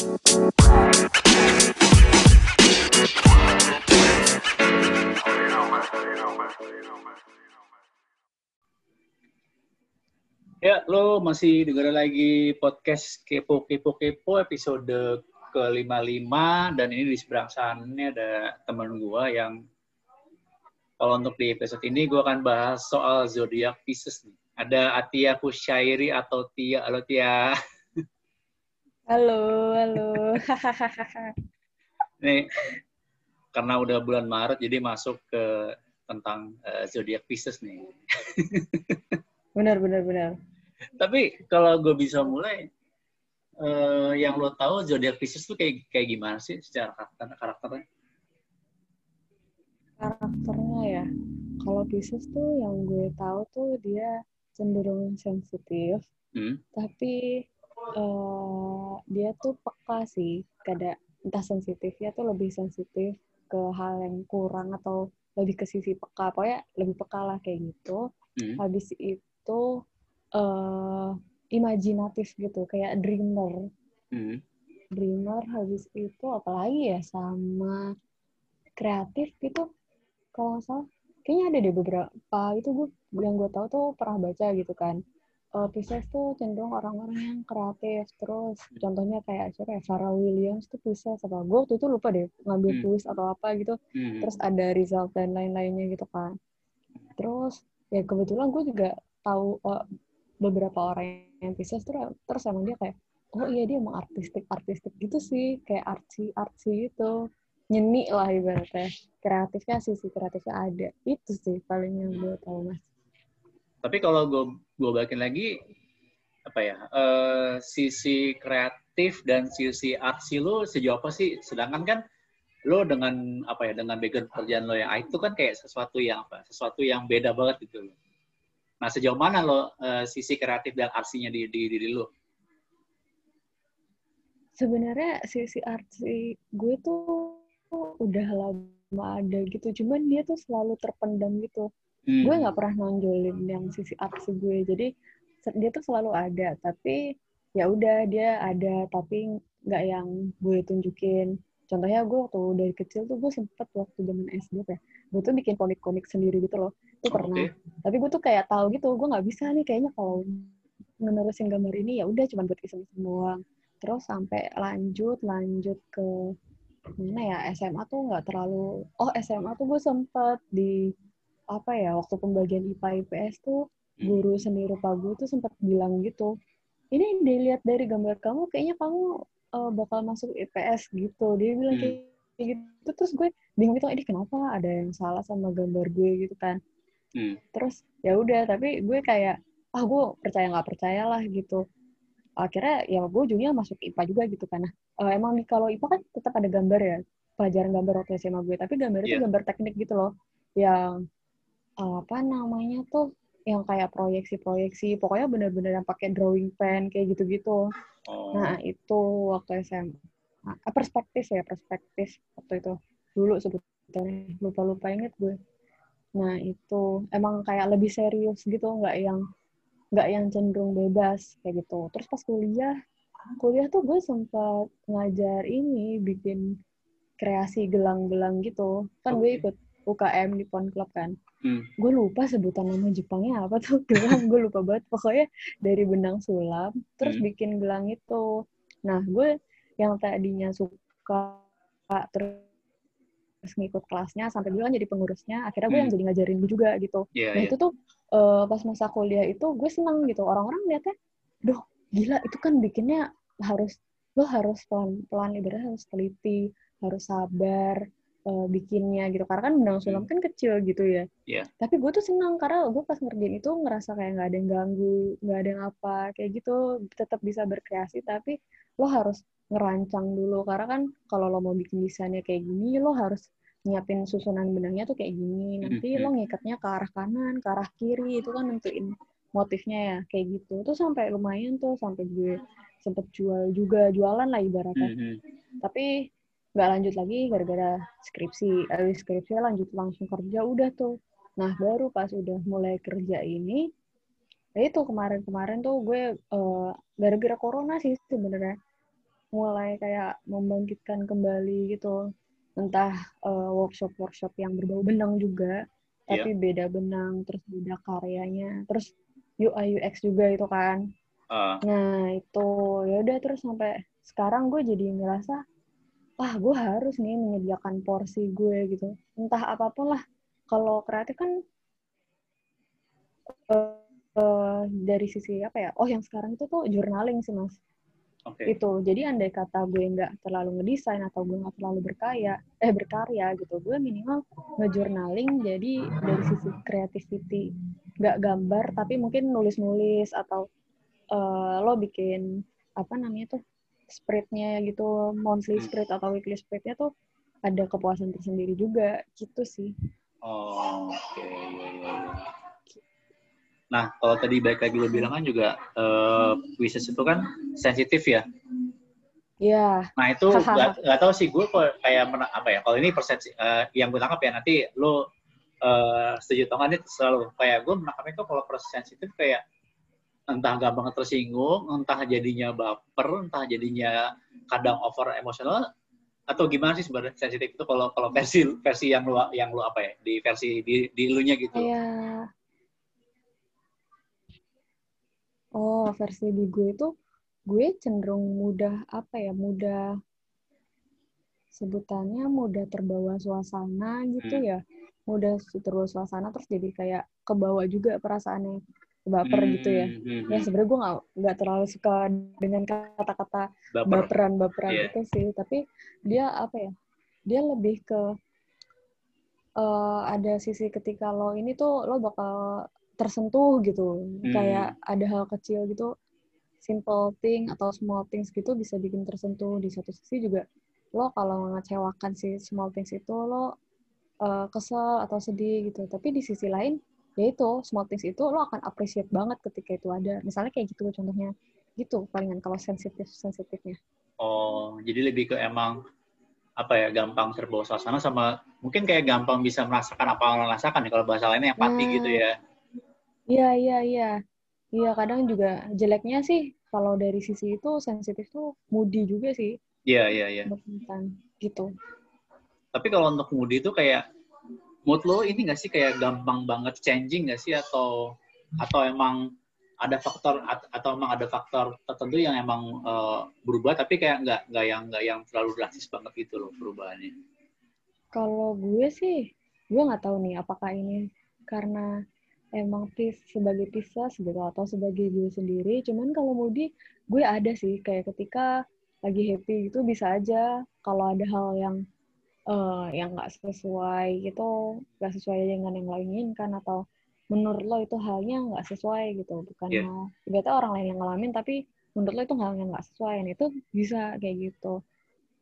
Ya, lo masih dengar lagi podcast Kepo Kepo Kepo episode ke-55 dan ini di seberang sana ada teman gua yang kalau untuk di episode ini gua akan bahas soal zodiak Pisces nih. Ada Atia Kusyairi atau Tia. Halo Tia. Halo, halo. Nih, karena udah bulan Maret jadi masuk ke tentang uh, zodiak Pisces nih. benar, benar, benar. Tapi kalau gue bisa mulai, uh, yang lo tahu zodiak Pisces tuh kayak kayak gimana sih secara karakter karakternya? Karakternya ya, kalau Pisces tuh yang gue tahu tuh dia cenderung sensitif, hmm? tapi uh, dia tuh peka sih, kada entah sensitifnya tuh lebih sensitif ke hal yang kurang atau lebih ke sisi peka. Pokoknya lebih peka lah kayak gitu. Hmm. habis itu uh, imajinatif gitu kayak dreamer. Hmm. dreamer habis itu apalagi ya sama kreatif gitu kalau nggak salah. Kayaknya ada deh beberapa itu gue yang gue tahu tuh pernah baca gitu kan uh, Pisces tuh cenderung orang-orang yang kreatif. Terus contohnya kayak siapa ya? Pharrell Williams tuh Pisces apa? Gue waktu itu lupa deh ngambil hmm. tulis atau apa gitu. Hmm. terus ada result dan lain-lainnya gitu kan. Terus ya kebetulan gue juga tahu uh, beberapa orang yang Pisces terus terus emang dia kayak oh iya dia emang artistik artistik gitu sih. Kayak artsy artsy gitu. Nyeni lah ibaratnya. Kreatifnya sih sih kreatifnya ada. Itu sih paling yang gue tahu mas tapi kalau gue gue balikin lagi apa ya uh, sisi kreatif dan sisi artsy lo sejauh apa sih? Sedangkan kan lo dengan apa ya dengan background pekerjaan lo yang itu kan kayak sesuatu yang apa sesuatu yang beda banget gitu lo nah sejauh mana lo uh, sisi kreatif dan artsinya di, di diri lo sebenarnya sisi artsy gue tuh udah lama ada gitu. Cuman dia tuh selalu terpendam gitu hmm. gue nggak pernah nonjolin yang sisi artsy gue jadi dia tuh selalu ada tapi ya udah dia ada tapi nggak yang gue tunjukin contohnya gue waktu dari kecil tuh gue sempet waktu zaman SD ya gue tuh bikin komik-komik sendiri gitu loh itu pernah okay. tapi gue tuh kayak tahu gitu gue nggak bisa nih kayaknya kalau menerusin gambar ini ya udah cuma buat iseng-iseng doang terus sampai lanjut lanjut ke mana ya SMA tuh nggak terlalu oh SMA tuh gue sempet di apa ya waktu pembagian IPA IPS tuh hmm. guru seni rupa gue tuh sempat bilang gitu ini dilihat dari gambar kamu kayaknya kamu uh, bakal masuk IPS gitu dia bilang hmm. kayak gitu terus gue bingung gitu ini kenapa ada yang salah sama gambar gue gitu kan hmm. terus ya udah tapi gue kayak ah gue percaya nggak percaya lah gitu akhirnya ya gue ujungnya masuk IPA juga gitu kan nah, uh, emang kalau IPA kan tetap ada gambar ya pelajaran gambar waktu SMA gue tapi gambar yeah. itu iya. gambar teknik gitu loh yang apa namanya tuh yang kayak proyeksi-proyeksi pokoknya bener-bener yang pakai drawing pen kayak gitu-gitu. Oh. nah itu waktu SMA nah, perspektif ya perspektif waktu itu. Dulu sebetulnya lupa-lupa inget gue. Nah itu emang kayak lebih serius gitu nggak yang nggak yang cenderung bebas kayak gitu. Terus pas kuliah kuliah tuh gue sempat ngajar ini bikin kreasi gelang-gelang gitu. Kan okay. gue ikut UKM di Pon Club kan Hmm. Gue lupa sebutan nama Jepangnya apa tuh gelang, gue lupa banget. Pokoknya dari benang sulam, terus hmm. bikin gelang itu. Nah, gue yang tadinya suka terus ngikut kelasnya sampai gue kan jadi pengurusnya akhirnya gue hmm. yang jadi ngajarin gue juga gitu yeah, nah yeah. itu tuh uh, pas masa kuliah itu gue seneng gitu orang-orang liatnya duh gila itu kan bikinnya harus lo harus pelan pelan ibaratnya harus teliti harus sabar uh, bikinnya gitu karena kan benang sulam hmm. kan kecil gitu ya yeah. tapi gue tuh senang karena gue pas ngerjain itu ngerasa kayak nggak ada yang ganggu nggak ada yang apa kayak gitu tetap bisa berkreasi tapi lo harus ngerancang dulu karena kan kalau lo mau bikin desainnya kayak gini lo harus nyiapin susunan benangnya tuh kayak gini nanti mm-hmm. lo ngikatnya ke arah kanan ke arah kiri itu kan nentuin motifnya ya kayak gitu tuh sampai lumayan tuh sampai gue sempet jual juga jualan lah ibaratnya mm-hmm. tapi nggak lanjut lagi gara-gara skripsi. Habis skripsi lanjut langsung kerja udah tuh. Nah baru pas udah mulai kerja ini ya itu kemarin-kemarin tuh gue uh, gara-gara corona sih sebenarnya. Mulai kayak membangkitkan kembali gitu. Entah uh, workshop-workshop yang berbau benang juga yeah. tapi beda benang terus beda karyanya terus UI UX juga itu kan. Uh. nah itu ya udah terus sampai sekarang gue jadi ngerasa wah gue harus nih menyediakan porsi gue gitu entah apa pun lah kalau kreatif kan uh, uh, dari sisi apa ya oh yang sekarang itu tuh journaling sih mas Okay. Itu. Jadi andai kata gue nggak terlalu ngedesain atau gue nggak terlalu berkaya, eh berkarya gitu, gue minimal ngejurnaling jadi dari sisi creativity. Nggak gambar, tapi mungkin nulis-nulis atau uh, lo bikin apa namanya tuh spreadnya gitu, monthly hmm. spread atau weekly spreadnya tuh ada kepuasan tersendiri juga gitu sih. Oh, oke. Okay. Iya, iya, iya. Nah, kalau tadi baik lagi lo bilang kan juga uh, wishes itu kan sensitif ya. Iya. Yeah. Nah itu nggak tahu sih gue kayak mena, apa ya? Kalau ini persepsi uh, yang gue tangkap ya nanti lo uh, setuju atau nggak selalu kayak gue menangkap itu kalau proses sensitif kayak entah gampang tersinggung, entah jadinya baper, entah jadinya kadang over emosional atau gimana sih sebenarnya sensitif itu kalau kalau versi versi yang lu yang lu apa ya di versi di di lu nya gitu. Iya. Oh, versi di gue itu gue cenderung mudah apa ya, mudah sebutannya mudah terbawa suasana gitu hmm. ya. Mudah terbawa suasana terus jadi kayak kebawa juga perasaannya baper hmm. gitu ya. Hmm. hmm ya hmm. sebenarnya gue nggak nggak terlalu suka dengan kata-kata Baper. baperan baperan yeah. itu sih, tapi dia apa ya? Dia lebih ke uh, ada sisi ketika lo ini tuh lo bakal tersentuh gitu hmm. kayak ada hal kecil gitu simple thing atau small things gitu bisa bikin tersentuh di satu sisi juga lo kalau mengecewakan si small things itu lo uh, kesel atau sedih gitu tapi di sisi lain ya itu small things itu lo akan appreciate banget ketika itu ada misalnya kayak gitu contohnya gitu palingan kalau sensitif sensitifnya oh jadi lebih ke emang apa ya gampang terbawa suasana sama mungkin kayak gampang bisa merasakan apa yang lo rasakan ya kalau bahasa lainnya empati nah, gitu ya Iya, iya, iya. Iya, kadang juga jeleknya sih kalau dari sisi itu sensitif tuh moody juga sih. Iya, iya, iya. gitu. Tapi kalau untuk moody itu kayak mood lo ini nggak sih kayak gampang banget changing nggak sih atau atau emang ada faktor atau emang ada faktor tertentu yang emang uh, berubah tapi kayak nggak nggak yang nggak yang terlalu drastis banget gitu loh perubahannya. Kalau gue sih, gue nggak tahu nih apakah ini karena emang tis sebagai pisah gitu atau sebagai gue sendiri cuman kalau Moody gue ada sih kayak ketika lagi happy itu bisa aja kalau ada hal yang uh, yang nggak sesuai gitu nggak sesuai dengan yang lo inginkan atau menurut lo itu halnya nggak sesuai gitu bukan yeah. tiba orang lain yang ngalamin tapi menurut lo itu hal yang nggak sesuai dan itu bisa kayak gitu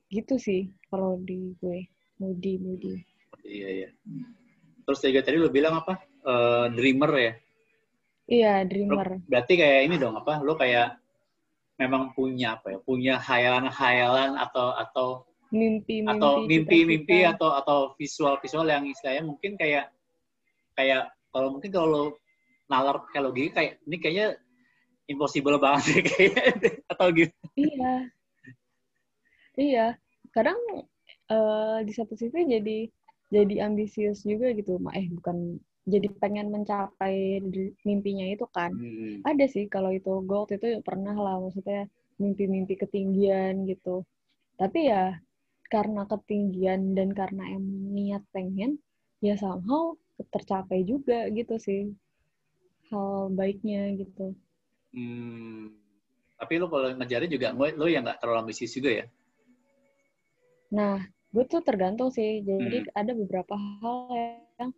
gitu sih kalau di gue Moody Moody iya iya terus juga tadi lo bilang apa uh, dreamer ya. Iya, dreamer. berarti kayak ini dong apa? Lo kayak memang punya apa ya? Punya hayalan-hayalan atau atau mimpi, mimpi atau mimpi-mimpi atau atau visual-visual yang istilahnya mungkin kayak kayak kalau mungkin kalau nalar kalau gini kayak ini kayaknya impossible banget sih kayaknya atau gitu. Iya. Iya. Kadang uh, di satu sisi jadi jadi ambisius juga gitu. Eh bukan jadi pengen mencapai mimpinya itu kan hmm. ada sih kalau itu gold itu pernah lah maksudnya mimpi-mimpi ketinggian gitu tapi ya karena ketinggian dan karena emang niat pengen ya somehow tercapai juga gitu sih hal baiknya gitu hmm. tapi lo kalau ngejarin juga lo yang nggak terlalu ambisius juga ya nah gue tuh tergantung sih jadi hmm. ada beberapa hal yang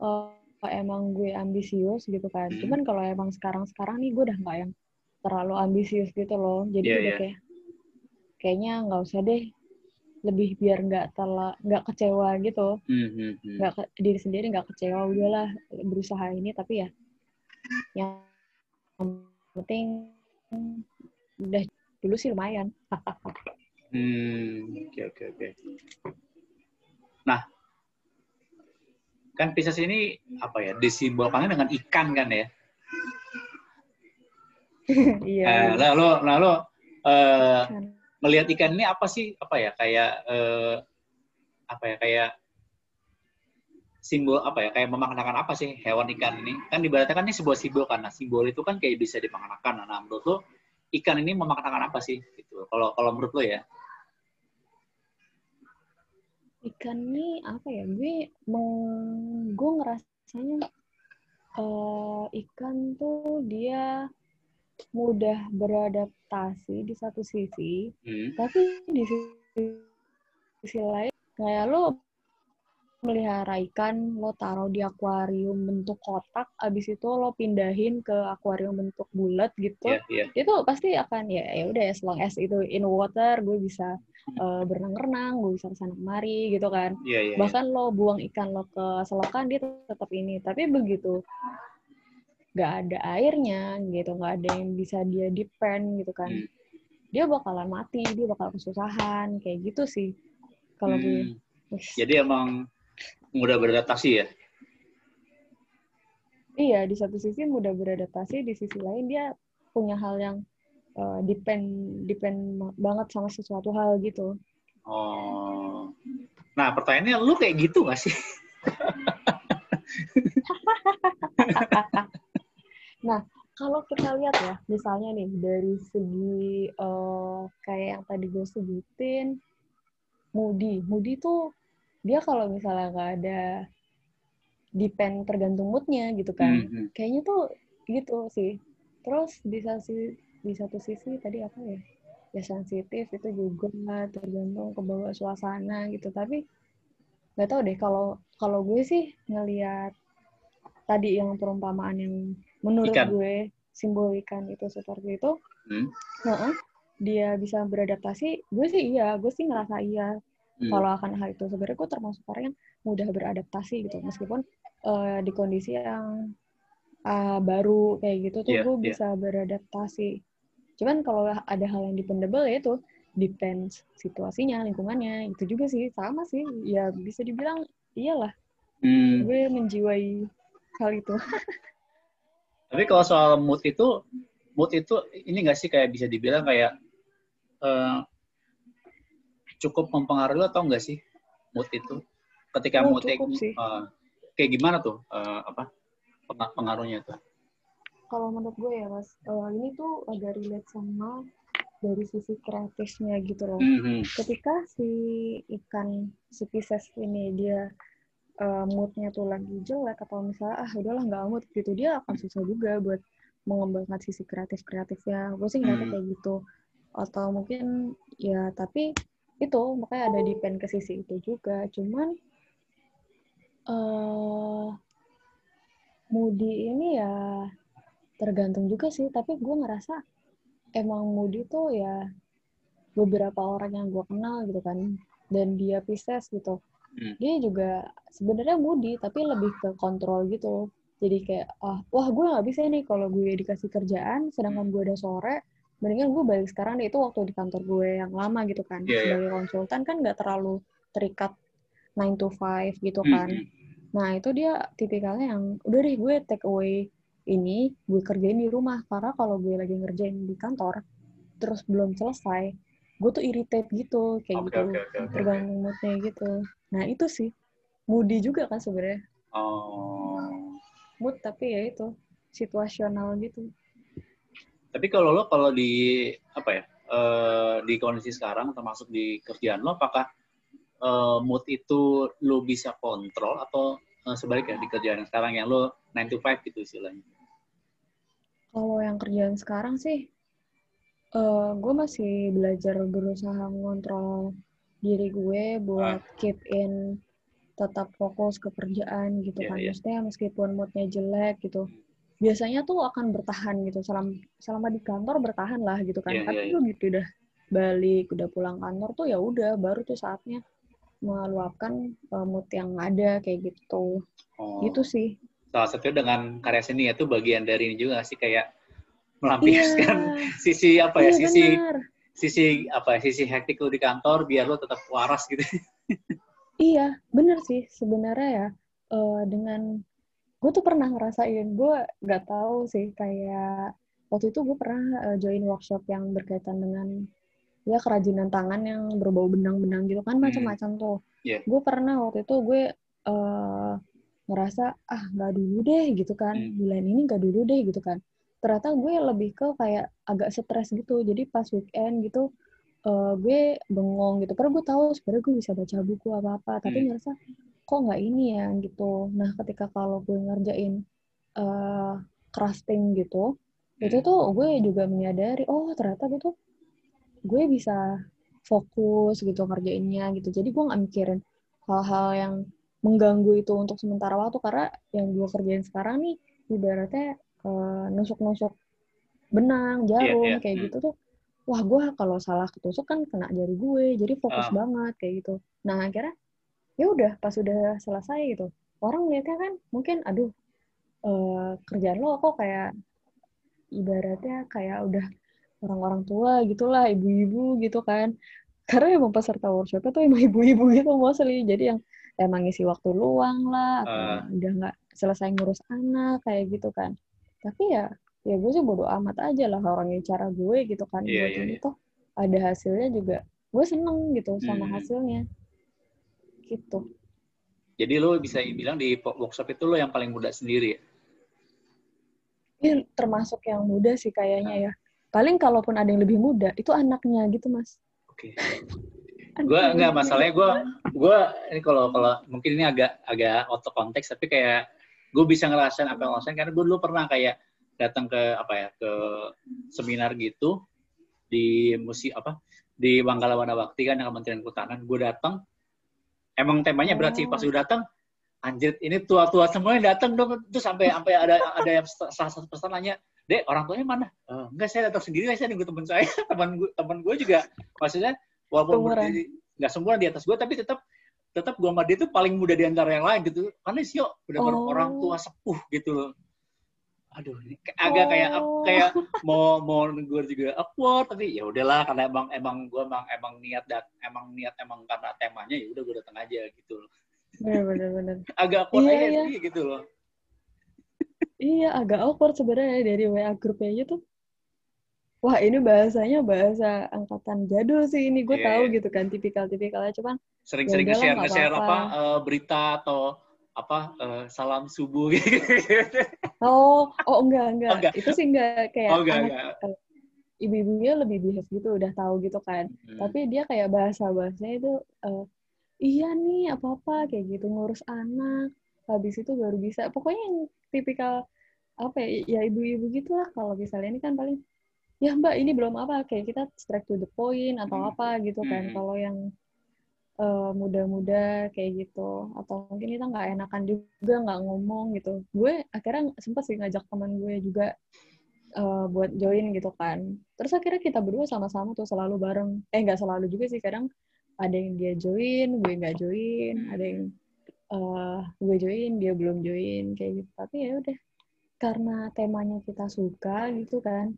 uh, emang gue ambisius gitu kan. Hmm. Cuman kalau emang sekarang-sekarang nih gue udah nggak yang terlalu ambisius gitu loh. Jadi yeah, udah yeah. kayak kayaknya nggak usah deh lebih biar nggak telah nggak kecewa gitu hmm, hmm, hmm. nggak mm -hmm. diri sendiri nggak kecewa udahlah berusaha ini tapi ya yang penting udah dulu sih lumayan hmm oke oke oke nah Kan Pisces ini apa ya disimbolkannya dengan ikan kan ya? Iya. Nah, lalu lalu uh, melihat ikan ini apa sih? Apa ya? Kayak uh, apa ya? Kayak simbol apa ya? Kayak memaknakan apa sih hewan ikan ini? Kan ibaratnya kan ini sebuah simbol karena simbol itu kan kayak bisa dimaknakan. Nah menurut lo ikan ini memaknakan apa sih? Gitu. Kalau kalau menurut lo ya. Ikan ini apa ya? Gue meng, gue uh, ikan tuh dia mudah beradaptasi di satu sisi hmm. tapi di sisi, sisi lain kayak lo melihara ikan, lo taruh di akuarium bentuk kotak, abis itu lo pindahin ke akuarium bentuk bulat gitu, yeah, yeah. itu pasti akan ya ya udah ya, long as itu in water, gue bisa uh, berenang-renang, gue bisa ke sana kemari gitu kan. Yeah, yeah, Bahkan yeah. lo buang ikan lo ke selokan dia tetap ini, tapi begitu gak ada airnya gitu, gak ada yang bisa dia depend gitu kan, hmm. dia bakalan mati, dia bakal kesusahan kayak gitu sih kalau hmm. gue. Jadi emang mudah beradaptasi ya? Iya, di satu sisi mudah beradaptasi, di sisi lain dia punya hal yang uh, depend depend banget sama sesuatu hal gitu. Oh. Nah, pertanyaannya lu kayak gitu gak sih? nah, kalau kita lihat ya, misalnya nih dari segi uh, kayak yang tadi gue sebutin, Moody. Moody tuh dia kalau misalnya nggak ada depend tergantung moodnya gitu kan mm-hmm. kayaknya tuh gitu sih terus di satu di satu sisi tadi apa ya ya sensitif itu juga tergantung ke bawah suasana gitu tapi nggak tahu deh kalau kalau gue sih ngelihat tadi yang perumpamaan yang menurut ikan. gue simbol ikan itu seperti itu hmm. uh-uh, dia bisa beradaptasi gue sih iya gue sih ngerasa iya hmm. kalau akan hal itu sebenarnya gue termasuk orang yang mudah beradaptasi gitu meskipun uh, di kondisi yang uh, baru kayak gitu tuh yeah, gue yeah. bisa beradaptasi cuman kalau ada hal yang dependable ya itu depends situasinya lingkungannya itu juga sih sama sih ya bisa dibilang iyalah hmm. gue menjiwai hal itu tapi kalau soal mood itu mood itu ini gak sih kayak bisa dibilang kayak uh, cukup mempengaruhi atau enggak sih mood itu? Ketika oh, mood uh, kayak gimana tuh uh, apa pengaruhnya tuh? Kalau menurut gue ya mas, uh, ini tuh agak relate sama dari sisi kreatifnya gitu loh. Mm -hmm. Ketika si ikan si Pisces ini dia uh, moodnya tuh lagi jelek atau misalnya ah udahlah nggak mood gitu dia akan susah juga buat mengembangkan sisi kreatif kreatifnya. Gue sih ngerasa mm. kayak gitu. Atau mungkin ya tapi itu makanya ada depend ke sisi itu juga cuman uh, Moody ini ya tergantung juga sih tapi gue ngerasa emang Moody tuh ya beberapa orang yang gue kenal gitu kan dan dia Pisces gitu hmm. dia juga sebenarnya Moody tapi lebih ke kontrol gitu jadi kayak ah wah gue nggak bisa nih kalau gue dikasih kerjaan sedangkan gue udah sore mendingan gue balik sekarang deh itu waktu di kantor gue yang lama gitu kan yeah, iya. sebagai yeah. konsultan kan nggak terlalu terikat 9 to 5 gitu kan mm -hmm. nah itu dia tipikalnya yang udah deh gue take away ini gue kerjain di rumah karena kalau gue lagi ngerjain di kantor terus belum selesai gue tuh irritate gitu kayak okay, gitu okay, okay, okay, tergantung moodnya gitu nah itu sih moody juga kan sebenarnya oh. mood tapi ya itu situasional gitu tapi kalau lo kalau di apa ya uh, di kondisi sekarang termasuk di kerjaan lo apakah uh, mood itu lo bisa kontrol atau uh, sebaliknya di kerjaan yang sekarang yang lo 9 to 5 gitu istilahnya? Kalau yang kerjaan sekarang sih uh, gue masih belajar berusaha mengontrol diri gue buat ah. keep in tetap fokus ke kerjaan gitu yeah, kan. Yeah. Maksudnya meskipun moodnya jelek gitu, biasanya tuh akan bertahan gitu selama selama di kantor bertahan lah gitu kan yeah, tapi yeah, yeah. gitu udah balik udah pulang kantor tuh ya udah baru tuh saatnya meluapkan uh, mood yang ada kayak gitu oh. gitu sih salah satu dengan karya seni itu bagian dari ini juga sih kayak melampiaskan yeah. sisi apa ya yeah, sisi bener. sisi apa ya sisi hektik lu di kantor biar lo tetap waras gitu iya bener sih sebenarnya ya uh, dengan gue tuh pernah ngerasain gue nggak tahu sih kayak waktu itu gue pernah uh, join workshop yang berkaitan dengan ya kerajinan tangan yang berbau benang-benang gitu kan hmm. macam-macam tuh. Yeah. Gue pernah waktu itu gue uh, ngerasa ah nggak dulu deh gitu kan hmm. bulan ini nggak dulu deh gitu kan. Ternyata gue lebih ke kayak agak stres gitu. Jadi pas weekend gitu uh, gue bengong gitu. Karena gue tahu sebenarnya gue bisa baca buku apa apa, tapi hmm. ngerasa kok nggak ini ya gitu. Nah ketika kalau gue ngerjain uh, crafting gitu, hmm. itu tuh gue juga menyadari oh ternyata gitu gue bisa fokus gitu ngerjainnya gitu jadi gue nggak mikirin hal-hal yang mengganggu itu untuk sementara waktu karena yang gue kerjain sekarang nih ibaratnya nusuk-nusuk benang iya, jarum yeah, yeah. kayak hmm. gitu tuh wah gue kalau salah ketusuk kan kena jari gue jadi fokus uh. banget kayak gitu nah akhirnya ya udah pas udah selesai gitu orang lihatnya kan mungkin aduh uh, kerjaan lo kok kayak ibaratnya kayak udah orang-orang tua gitulah ibu-ibu gitu kan karena emang peserta workshop itu emang ibu-ibu gitu mostly jadi yang emang ngisi waktu luang lah atau uh. udah nggak selesai ngurus anak kayak gitu kan tapi ya ya gue sih bodo amat aja lah orangnya cara gue gitu kan yeah, buat yeah, ini yeah. tuh ada hasilnya juga gue seneng gitu sama hmm. hasilnya gitu jadi lo bisa bilang di workshop itu lo yang paling muda sendiri ya? Ini termasuk yang muda sih kayaknya ya paling kalaupun ada yang lebih muda itu anaknya gitu mas oke okay. gue nggak masalahnya gue gue ini kalau kalau mungkin ini agak agak auto konteks tapi kayak gue bisa ngerasain apa yang ngerasain karena gue dulu pernah kayak datang ke apa ya ke seminar gitu di musi apa di Manggala Wana Bakti kan Kementerian Kehutanan. Gue datang emang temanya berat sih pas gue datang anjir ini tua-tua semuanya datang dong. Terus sampai sampai ada ada yang salah satu pesan nanya dek orang tuanya mana? Uh, enggak saya datang sendiri saya nunggu teman saya. Teman gue teman gue juga maksudnya walaupun nggak semua di atas gue tapi tetap tetap gue sama dia tuh paling muda di antara yang lain gitu karena sih udah oh. orang tua sepuh gitu loh aduh agak oh. kayak kayak mau mau gue juga awkward tapi ya udahlah karena emang emang gue emang emang niat dan emang niat emang karena temanya ya udah gue datang aja gitu loh bener bener agak awkward iya, aja iya. gitu loh Iya, agak awkward sebenarnya dari WA grupnya aja tuh. Wah, ini bahasanya bahasa angkatan jadul sih ini. Gue yeah. tahu iya. gitu kan tipikal-tipikalnya cuman sering-sering ya share share apa, apa uh, berita atau apa uh, salam subuh gitu. Oh, oh enggak, enggak. Oh, enggak. Itu sih enggak kayak oh, enggak, anak, enggak. ibu-ibunya lebih behave gitu, udah tahu gitu kan. Hmm. Tapi dia kayak bahasa-bahasanya itu uh, iya nih apa-apa kayak gitu ngurus anak habis itu baru bisa pokoknya yang tipikal apa ya, ya ibu-ibu gitu lah kalau misalnya ini kan paling ya mbak ini belum apa kayak kita straight to the point atau hmm. apa gitu kan. Hmm. kalau yang uh, muda-muda kayak gitu atau mungkin kita nggak enakan juga nggak ngomong gitu. Gue akhirnya sempat sih ngajak teman gue juga uh, buat join gitu kan. Terus akhirnya kita berdua sama-sama tuh selalu bareng. Eh nggak selalu juga sih kadang ada yang dia join gue nggak join. Ada yang uh, gue join dia belum join kayak gitu. Tapi ya udah karena temanya kita suka gitu kan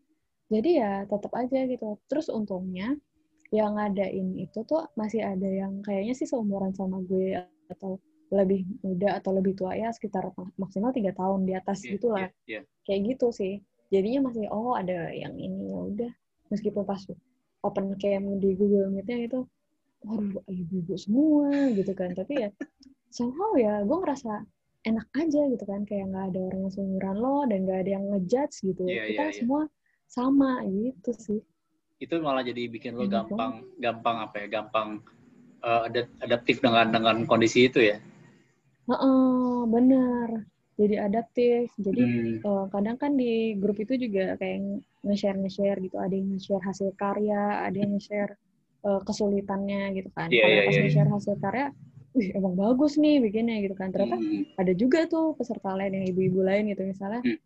jadi ya tetap aja gitu. Terus untungnya yang ngadain itu tuh masih ada yang kayaknya sih seumuran sama gue atau lebih muda atau lebih tua ya sekitar maksimal tiga tahun di atas yeah, gitulah yeah, yeah. kayak gitu sih. Jadinya masih oh ada yang ini ya udah. Meskipun pas open cam di Google Meet-nya itu waduh ibu-ibu semua gitu kan. Tapi ya somehow ya gue ngerasa enak aja gitu kan. Kayak nggak ada orang yang seumuran lo dan nggak ada yang ngejudge gitu. Yeah, kita yeah, yeah. Sama gitu sih. Itu malah jadi bikin lo gampang gampang apa ya gampang uh, adaptif dengan dengan kondisi itu ya? Uh -uh, bener. Jadi adaptif. Jadi hmm. uh, kadang kan di grup itu juga kayak nge-share nge-share gitu. Ada yang nge-share hasil karya ada yang nge-share uh, kesulitannya gitu kan. Yeah, kalau yeah, pas yeah. nge-share hasil karya wih emang bagus nih bikinnya gitu kan. Ternyata hmm. ada juga tuh peserta lain yang ibu-ibu lain gitu. Misalnya hmm.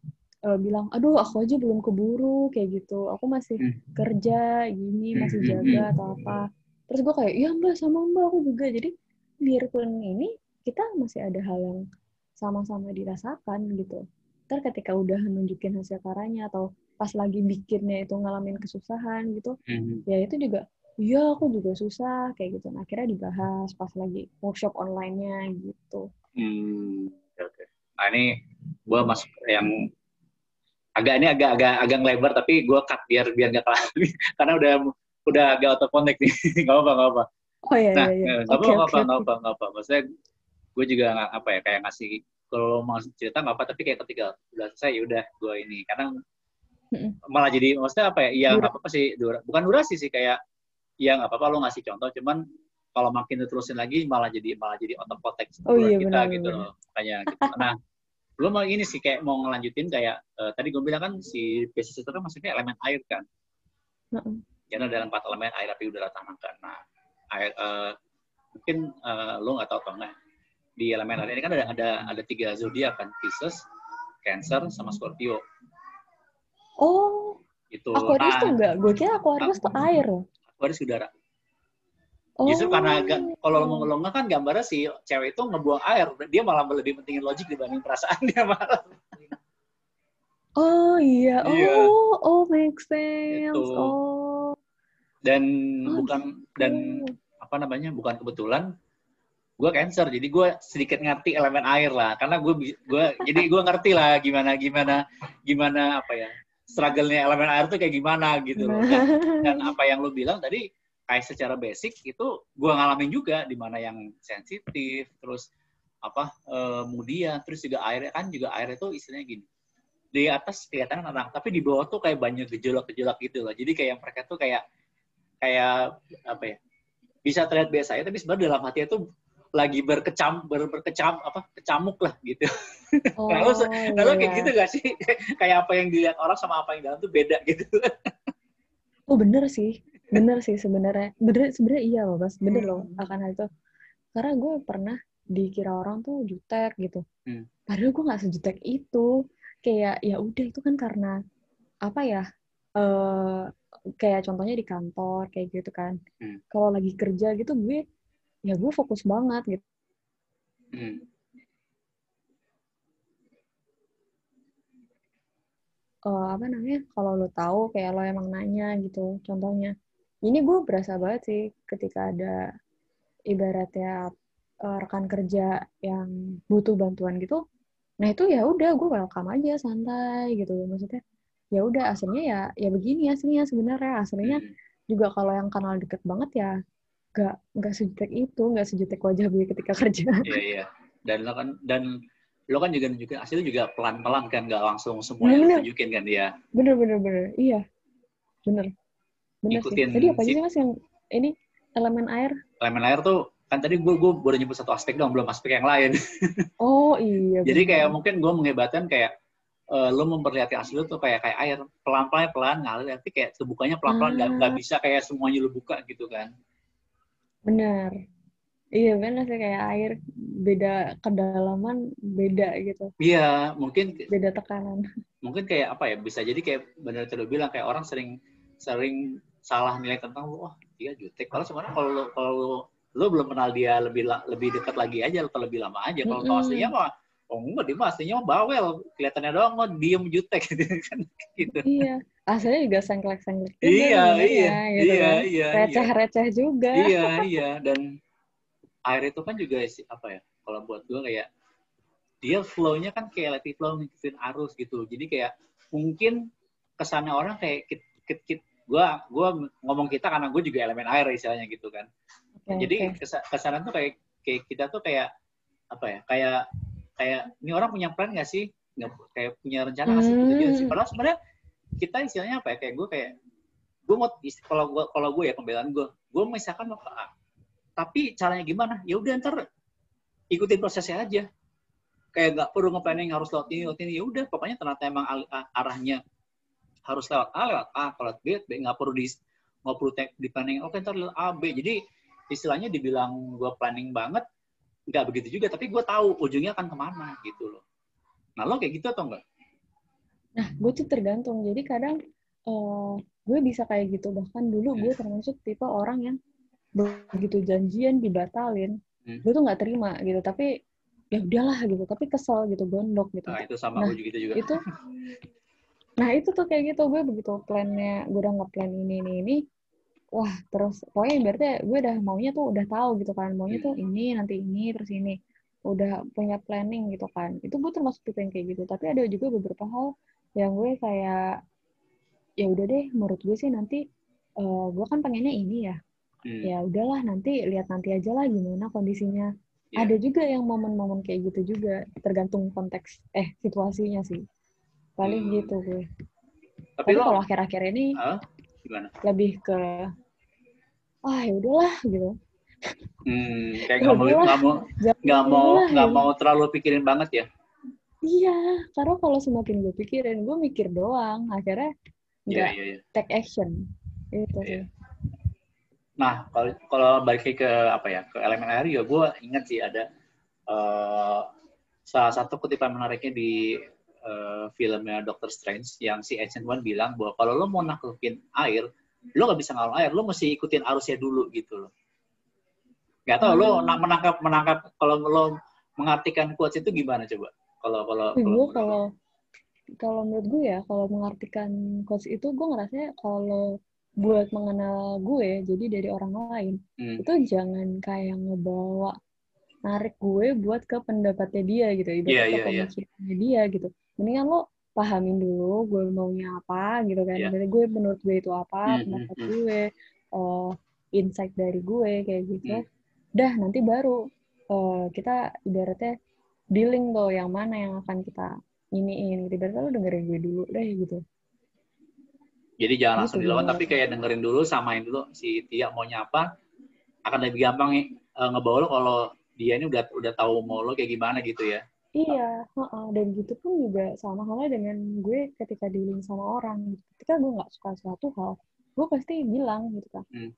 Uh, bilang aduh aku aja belum keburu kayak gitu. Aku masih hmm. kerja gini hmm, masih hmm, jaga atau apa. Terus gue kayak iya mbak sama mbak aku juga. Jadi biarpun ini kita masih ada hal yang sama-sama dirasakan gitu. Ntar ketika udah nunjukin hasil karyanya atau pas lagi bikinnya itu ngalamin kesusahan gitu hmm. ya itu juga iya aku juga susah kayak gitu. Nah, akhirnya dibahas pas lagi workshop online-nya gitu. Hmm oke okay. nah ini gue masuk yang agak ini agak agak agak lebar tapi gue cut biar biar nggak kalah. Karena udah udah agak auto connect nih. Nggak apa nggak apa oh iya nah iya, iya. nggak Oke, apa nggak oke, apa nggak apa nggak apa maksudnya gue juga nggak apa ya kayak ngasih kalau mau cerita nggak apa tapi kayak ketika udah selesai ya udah gue ini. Karena Mm-mm. malah jadi maksudnya apa ya iya nggak apa-apa sih dura, bukan durasi sih kayak ya nggak apa-apa lo ngasih contoh cuman kalau makin diterusin lagi malah jadi malah jadi otot konteks Oh iya, kita benar, gitu benar. loh. Kayak gitu. Nah gue mau ini sih kayak mau ngelanjutin kayak eh, tadi gue bilang kan si basis itu kan maksudnya elemen air kan Heeh. karena dalam empat elemen air api udara tanah kan nah air eh, mungkin eh, lo nggak tahu apa enggak di elemen air ini kan ada ada ada tiga zodiak kan Pisces Cancer sama Scorpio Oh, itu Aquarius tuh enggak. Gue kira Aquarius tuh air. Aquarius udara Oh. Justru karena agak kalau lo nggak kan gambarnya si cewek itu ngebuang air, dia malah lebih pentingin logik dibanding perasaan dia malah. Oh iya. Iya. Oh, oh make sense. Gitu. Oh. Dan Oh, bukan dan gitu. apa namanya bukan kebetulan gue cancer jadi gue sedikit ngerti elemen air lah karena gue gue jadi gue ngerti lah gimana gimana gimana apa ya struggle-nya elemen air tuh kayak gimana gitu loh dan, dan apa yang lo bilang tadi kayak secara basic itu gue ngalamin juga di mana yang sensitif terus apa eh, kemudian terus juga airnya kan juga air itu istilahnya gini di atas kelihatan tenang tapi di bawah tuh kayak banyak gejolak-gejolak gitu loh. Jadi kayak mereka tuh kayak kayak apa ya bisa terlihat biasa ya tapi sebenarnya dalam hati itu lagi berkecam ber, berkecam apa kecamuk lah gitu. Oh, lalu lalu kayak iya. gitu gak sih? Kayak apa yang dilihat orang sama apa yang dalam tuh beda gitu. Oh bener sih, bener sih sebenarnya. Bener sebenarnya iya loh, Bas. Bener loh Hmm. akan hal itu. Karena gue pernah dikira orang tuh jutek gitu. Hmm. Padahal gue nggak sejutek itu. Kayak ya udah itu kan karena apa ya? eh kayak contohnya di kantor kayak gitu kan. Hmm. Kalau lagi kerja gitu gue ya gue fokus banget gitu. Hmm. Eh, apa namanya? Kalau lo tahu kayak lo emang nanya gitu. Contohnya, ini gue berasa banget sih ketika ada ibaratnya eh, rekan kerja yang butuh bantuan gitu. Nah itu ya udah gue welcome aja santai gitu. Maksudnya ya udah aslinya ya ya begini aslinya sebenarnya aslinya Hmm. juga kalau yang kenal deket banget ya nggak nggak sejutek itu nggak sejutek wajah gue ketika kerja. Iya iya. Dan lo kan dan lo kan juga nunjukin hasilnya juga pelan-pelan kan, nggak langsung semuanya tunjukin kan dia. bener bener bener iya bener bener Ngikutin sih. Tadi apa si- sih mas yang ini elemen air? Elemen air tuh kan tadi gue gue baru nyebut satu aspek dong, belum aspek yang lain. Oh iya. Jadi bener. kayak mungkin gue mengebatkan kayak eh, lo memperlihatkan asli lo tuh kayak kayak air pelan-pelan pelan ngalir tapi kayak kebukanya pelan-pelan nggak Ah. nggak bisa kayak semuanya lo buka gitu kan. bener. Iya bener sih kayak air beda kedalaman beda gitu, Iya, mungkin beda tekanan. mungkin kayak apa ya bisa jadi kayak benar tadi bilang kayak orang sering sering salah nilai tentang lo, wah dia jutek. Kalau sebenarnya kalau lo kalau lo, lo belum kenal dia lebih lebih dekat lagi aja atau lebih lama aja. Kalau tahu Mm-mm. aslinya mah oh enggak dia mah aslinya mah bawel kelihatannya doang oh diem jutek gitu kan gitu. iya, aslinya juga sengklek-sengklek Iya, sebenarnya, iya, gitu iya, kan. iya, iya. Receh-receh juga. iya iya dan air itu kan juga apa ya kalau buat gue kayak dia flow-nya kan kayak letting flow ngikutin arus gitu jadi kayak mungkin kesannya orang kayak kit kit, kit gue gua ngomong kita karena gue juga elemen air istilahnya gitu kan. Oke, jadi oke. kesa- kesanan tuh kayak kayak kita tuh kayak apa ya kayak kayak ini orang punya plan nggak sih? Nggak kayak punya rencana nggak sih? Gitu aja sih. Hmm. padahal sebenarnya kita istilahnya apa ya kayak gue kayak gue mau kalau gue kalau gue ya pembelaan gue gue misalkan mau ke A tapi caranya gimana? Ya udah ntar ikutin prosesnya aja. Kayak nggak perlu nge-planning harus lewat ini lewat ini. Ya udah pokoknya ternyata emang arahnya harus lewat A lewat A kalau lewat B lewat B nggak perlu di nggak perlu di planning oke ntar lewat A B jadi istilahnya dibilang gue planning banget nggak begitu juga tapi gue tahu ujungnya akan ke mana gitu loh nah lo kayak gitu atau enggak Nah, gue tuh tergantung. Jadi kadang eh, gue bisa kayak gitu. Bahkan dulu gue termasuk tipe orang yang begitu janjian dibatalin, Hmm. gue tuh nggak terima gitu. Tapi ya udahlah gitu. Tapi kesel gitu, gondok gitu. nah itu sama Nah, gue juga gitu juga Itu, nah itu tuh kayak gitu. Gue begitu plannya, gue udah nge-plan ini, ini, ini. Wah, terus pokoknya berarti gue udah maunya tuh udah tahu gitu kan. Maunya tuh ini, nanti ini, terus ini. Udah punya planning gitu kan. Itu gue termasuk tipe yang kayak gitu. Tapi ada juga beberapa hal yang gue kayak ya udah deh menurut gue sih nanti uh, gue kan pengennya ini ya hmm. ya udahlah nanti lihat nanti aja lah gimana kondisinya yeah. ada juga yang momen-momen kayak gitu juga tergantung konteks eh situasinya sih paling hmm. gitu gue. Tapi, tapi kalau akhir-akhir ini huh? gimana? lebih ke wah ya udahlah gitu. Hmm, kayak nggak mau nggak mau nggak mau nggak mau terlalu pikirin banget ya? Iya karena kalau semakin gue pikirin gue mikir doang. Akhirnya iya, nggak yeah, yeah, yeah. take action. Itu yeah. Nah, kalau kalau balik ke apa ya? Ke elemen air ya gue ingat sih ada uh, salah satu kutipan menariknya di uh, filmnya Doctor Strange yang si Ancient One bilang bahwa kalau lo mau naklukin air, lo nggak bisa ngalahin air, lo mesti ikutin arusnya dulu gitu loh. Gak tau hmm. lo menangkap menangkap kalau lo mengartikan quotes itu gimana coba? Kalau kalau gue kalau kalau menurut gue ya kalau mengartikan quotes itu gue ngerasa kalau buat mengenal gue jadi dari orang lain hmm. itu jangan kayak ngebawa narik gue buat ke pendapatnya dia gitu ibarat yeah, yeah, iya. pemikirannya yeah. dia gitu mendingan lo pahamin dulu gue maunya apa gitu kan. Yeah. dari gue menurut gue itu apa hmm, hmm pendapat hmm, gue uh, insight dari gue kayak gitu. Hmm. dah nanti baru uh, kita ibaratnya dealing tuh yang mana yang akan kita iniin gitu. Ibaratnya lo dengerin gue dulu deh gitu. Jadi jangan langsung dilawan, tapi kayak dengerin dulu, samain dulu si Tia mau nyapa, akan lebih gampang nih uh, ngebawa lo kalau dia ini udah udah tahu mau lo kayak gimana gitu ya. Iya, uh -uh. dan gitu pun juga sama halnya dengan gue ketika dealing sama orang. Ketika gue nggak suka suatu hal, gue pasti bilang gitu kan. Hmm.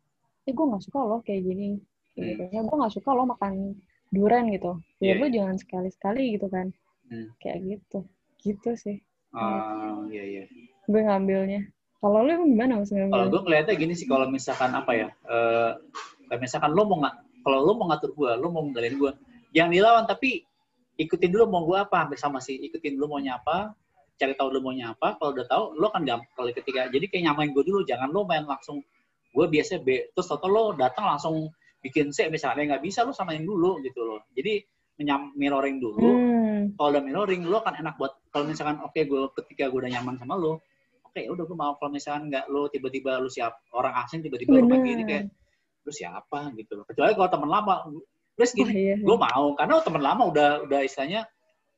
Eh, gue nggak suka lo kayak gini. Gitu. Hmm. Ya, gue nggak suka lo makan durian gitu. Ya yeah. lo jangan sekali-sekali gitu kan. Hmm. Kayak gitu. Gitu sih. Oh, iya, iya. Gue ngambilnya. Kalau lu emang gimana maksudnya? Kalau gue ngeliatnya gini sih, kalau misalkan apa ya, uh, misalkan lo mau nggak, kalau lo mau ngatur gue, lo mau ngendalin gue, jangan dilawan tapi ikutin dulu mau gue apa, hampir sama sih, ikutin dulu mau nyapa, cari tahu dulu mau nyapa, kalau udah tahu, lo kan gampang kalau ketika, jadi kayak nyamain gue dulu, jangan lo main langsung, gue biasa B, terus atau lo datang langsung bikin C misalnya nggak bisa lo samain dulu gitu loh. Jadi menyam mirroring dulu. Hmm. Kalau udah mirroring, lo kan enak buat kalau misalkan oke okay, gue ketika gue udah nyaman sama lo, oke ya udah gue mau. Kalau misalkan nggak lo tiba-tiba lo siap orang asing tiba-tiba lo begini kayak lu siapa? gitu loh. Kecuali kalau teman lama terus gini oh, iya, iya. gue mau karena teman lama udah udah istilahnya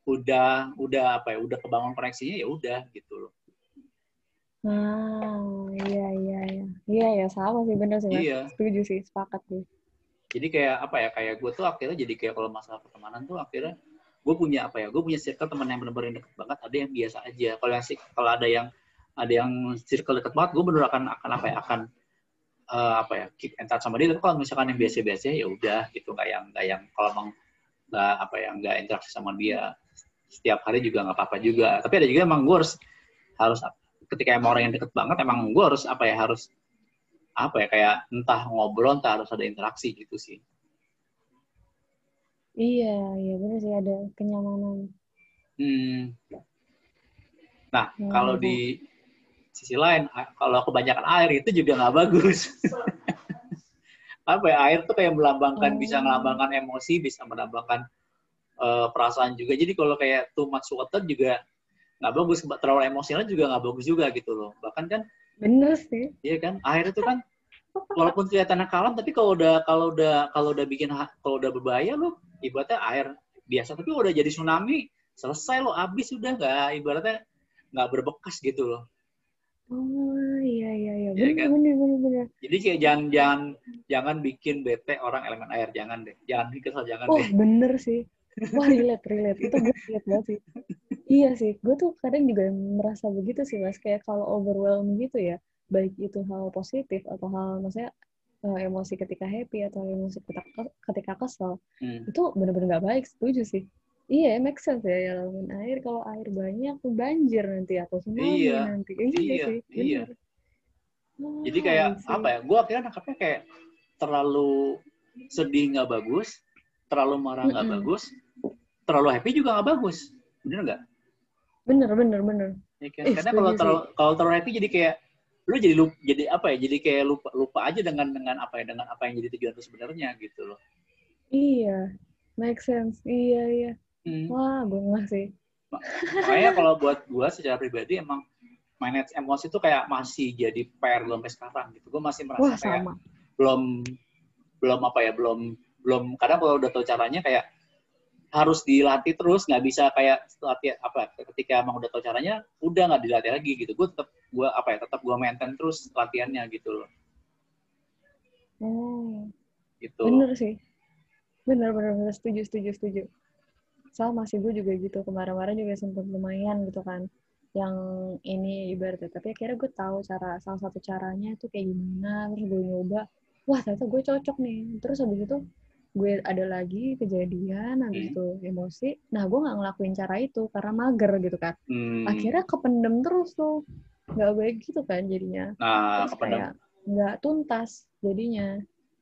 udah udah apa ya udah kebangun koneksinya ya udah gitu loh Ah, iya iya iya. Iya ya sama sih bener sih. Iya. Setuju sih, sepakat sih. Jadi kayak apa ya? Kayak gue tuh akhirnya jadi kayak kalau masalah pertemanan tuh akhirnya gue punya apa ya? Gue punya circle teman yang benar-benar deket banget. Ada yang biasa aja. Kalau yang kalau ada yang ada yang circle deket banget gue bener akan akan apa ya akan uh, apa ya keep in touch sama dia. Tapi kalau misalkan yang biasa-biasa ya udah gitu. Nggak yang nggak yang kalau emang nggak apa ya nggak interaksi sama dia setiap hari juga nggak apa-apa juga. Tapi ada juga emang gue harus harus ketika emang orang yang deket banget emang gue harus apa ya harus apa ya kayak entah ngobrol entah harus ada interaksi gitu sih. Iya iya benar sih ada kenyamanan. Hmm. nah hmm. kalau di sisi lain kalau kebanyakan air itu juga nggak bagus. Apa ya air tuh kayak melambangkan hmm. bisa melambangkan emosi bisa melambangkan uh, perasaan juga. Jadi kalau kayak too much water juga nggak bagus terlalu emosional juga nggak bagus juga gitu loh. Bahkan kan bener sih. Iya kan air itu kan walaupun kelihatan kalem tapi kalau udah kalau udah kalau udah bikin kalau udah berbahaya lo ibaratnya air biasa. Tapi udah jadi tsunami selesai lo habis udah nggak ibaratnya nggak berbekas gitu loh Oh iya iya iya benar ya kan? benar benar benar. Jadi kayak jangan jangan jangan bikin bete orang elemen air jangan deh. Jangan kesel jangan oh, deh. Oh bener sih. Wah relate relate itu gue relate banget sih. Iya sih, gue tuh kadang juga merasa begitu sih mas. Kayak kalau overwhelm gitu ya, baik itu hal positif atau hal maksudnya uh, emosi ketika happy atau emosi ketika ketika kesel, hmm. itu bener-bener gak baik. Setuju sih. Iya, make sense ya elemen air. Kalau air banyak banjir nanti atau tsunami iya, nanti. Iya, iya sih, iya. Oh, Jadi kayak apa ya? Gue akhirnya nangkapnya kayak terlalu sedih nggak bagus, terlalu marah nggak mm -hmm. bagus, terlalu happy juga nggak bagus. Bener nggak? Bener, bener, bener. Ya, kan? eh, Karena kalau terlalu kalau terlalu happy jadi kayak lu jadi lupa, jadi apa ya? Jadi kayak lupa lupa aja dengan dengan apa ya? Dengan apa yang jadi tujuan itu sebenarnya gitu loh. Iya, make sense. Iya, iya. Hmm. Wah, gue nggak sih. makanya kalau buat gue secara pribadi emang manage emosi itu kayak masih jadi PR sampai sekarang gitu gue masih merasa Wah, kayak sama. belum belum apa ya belum belum kadang kalau udah tahu caranya kayak harus dilatih terus nggak bisa kayak latih apa ketika emang udah tahu caranya udah nggak dilatih lagi gitu gue tetap gue apa ya tetap gue maintain terus latihannya gitu loh Oh, gitu bener sih. Bener, bener, bener. Setuju, setuju, setuju. Sama sih, gue juga gitu. Kemarin-kemarin juga sempat lumayan gitu kan. Yang ini ibaratnya. Tapi akhirnya gue tahu cara, salah satu caranya itu kayak gimana. Terus gue nyoba. Wah, ternyata gue cocok nih. Terus habis itu gue ada lagi kejadian, habis Hmm. itu emosi. Nah, gue nggak ngelakuin cara itu karena mager gitu kan. Hmm, Akhirnya kependem terus tuh. Nggak baik gitu kan jadinya nah terus kayak nggak tuntas jadinya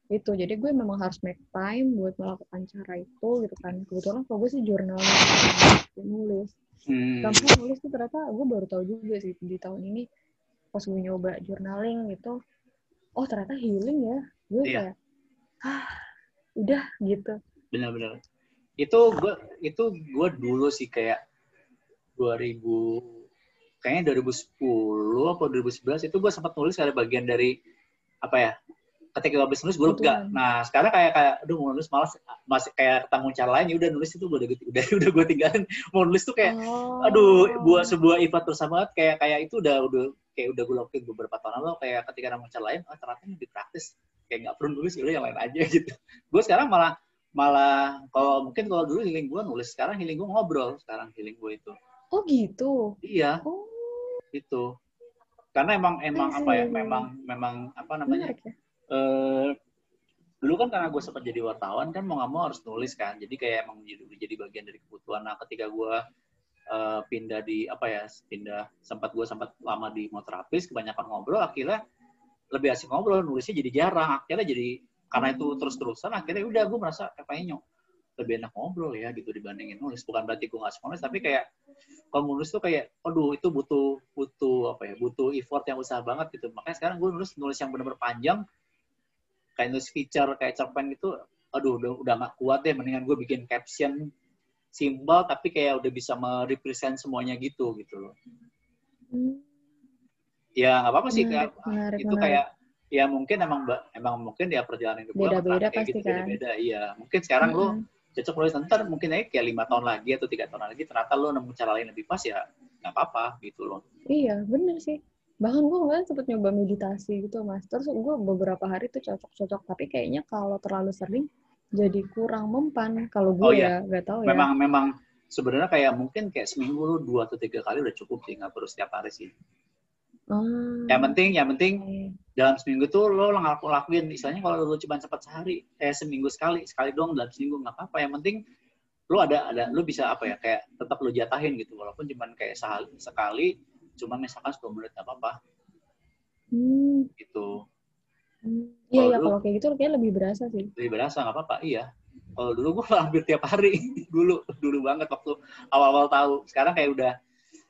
itu jadi gue memang harus make time buat melakukan cara itu gitu kan. Kebetulan kalau gue sih journaling gue nulis. Hmm, gampang nulis tuh ternyata gue baru tahu juga sih di tahun ini pas gue nyoba journaling gitu oh ternyata healing ya. Gue Iya. kayak ah udah gitu. Benar-benar itu gue itu gue dulu sih kayak 2000 kayaknya 2010 atau 2011 itu gue sempat nulis ada bagian dari apa ya ketika gue habis nulis gue lega. Kebetulan. nah sekarang kayak kayak aduh mau nulis malas masih kayak ketemu cara lain ya udah nulis itu gue udah udah udah gue tinggalin. Mau nulis tuh kayak oh. aduh buat sebuah event terus banget kayak kayak itu udah udah kayak udah gue lakuin beberapa tahun lalu kayak ketika nemu cara lain oh ternyata lebih praktis. Kayak nggak perlu nulis udah yang lain aja gitu. Gue sekarang malah malah kalau mungkin kalau dulu healing gue nulis sekarang healing gue ngobrol sekarang healing gue itu. Oh gitu? Iya. Oh. Itu. Karena emang emang Iya apa ya memang memang apa namanya menarik ya eh dulu kan karena gue sempat jadi wartawan kan mau nggak mau harus nulis kan. Jadi kayak emang jadi, jadi bagian dari kebutuhan. Nah ketika gue eh, pindah di apa ya pindah sempat gue sempat lama di motorapis kebanyakan ngobrol akhirnya lebih asik ngobrol nulisnya jadi jarang. Akhirnya jadi karena itu terus terusan akhirnya udah gue merasa kayak kayaknya lebih enak ngobrol ya gitu dibandingin nulis. Bukan berarti gue nggak nulis tapi kayak kalau nulis tuh kayak aduh itu butuh butuh apa ya butuh effort yang usaha banget gitu. Makanya sekarang gue nulis nulis yang benar-benar panjang kayak nulis feature kayak cerpen gitu aduh udah udah nggak kuat deh mendingan gue bikin caption simbol tapi kayak udah bisa merepresent semuanya gitu gitu loh Hmm, ya nggak apa-apa sih menarik, kayak menarik, itu menarik. kayak ya mungkin emang emang mungkin ya perjalanan hidup Beda-beda kayak pasti gitu kan. beda-beda iya mungkin sekarang lu Mm-mm. cocok nulis ntar mungkin aja kayak lima tahun lagi atau tiga tahun lagi ternyata lu nemu cara lain lebih pas ya nggak apa-apa gitu loh Iya, bener sih. Bahkan gue kemarin sempet nyoba meditasi gitu, Mas. Terus gue beberapa hari tuh cocok-cocok. Tapi kayaknya kalau terlalu sering, jadi kurang mempan. Kalau gue Oh, iya. ya, gak tahu ya. memang memang sebenarnya kayak mungkin kayak seminggu lu dua atau tiga kali udah cukup sih nggak perlu setiap hari sih Hmm. yang penting yang penting Oke. dalam seminggu tuh lo ngelaku lakuin misalnya kalau lo cuma sempat sehari eh seminggu sekali sekali doang dalam seminggu nggak apa-apa yang penting lo ada ada lo bisa apa ya kayak tetap lo jatahin gitu walaupun cuma kayak sehari, sekali cuma misalkan 10 menit nggak apa-apa Hmm. gitu Hmm. Iya, iya. dulu- Kalau kayak gitu kayaknya lebih berasa sih. lebih berasa nggak apa-apa iya kalau dulu gue hampir tiap hari dulu dulu banget waktu awal-awal tahu sekarang kayak udah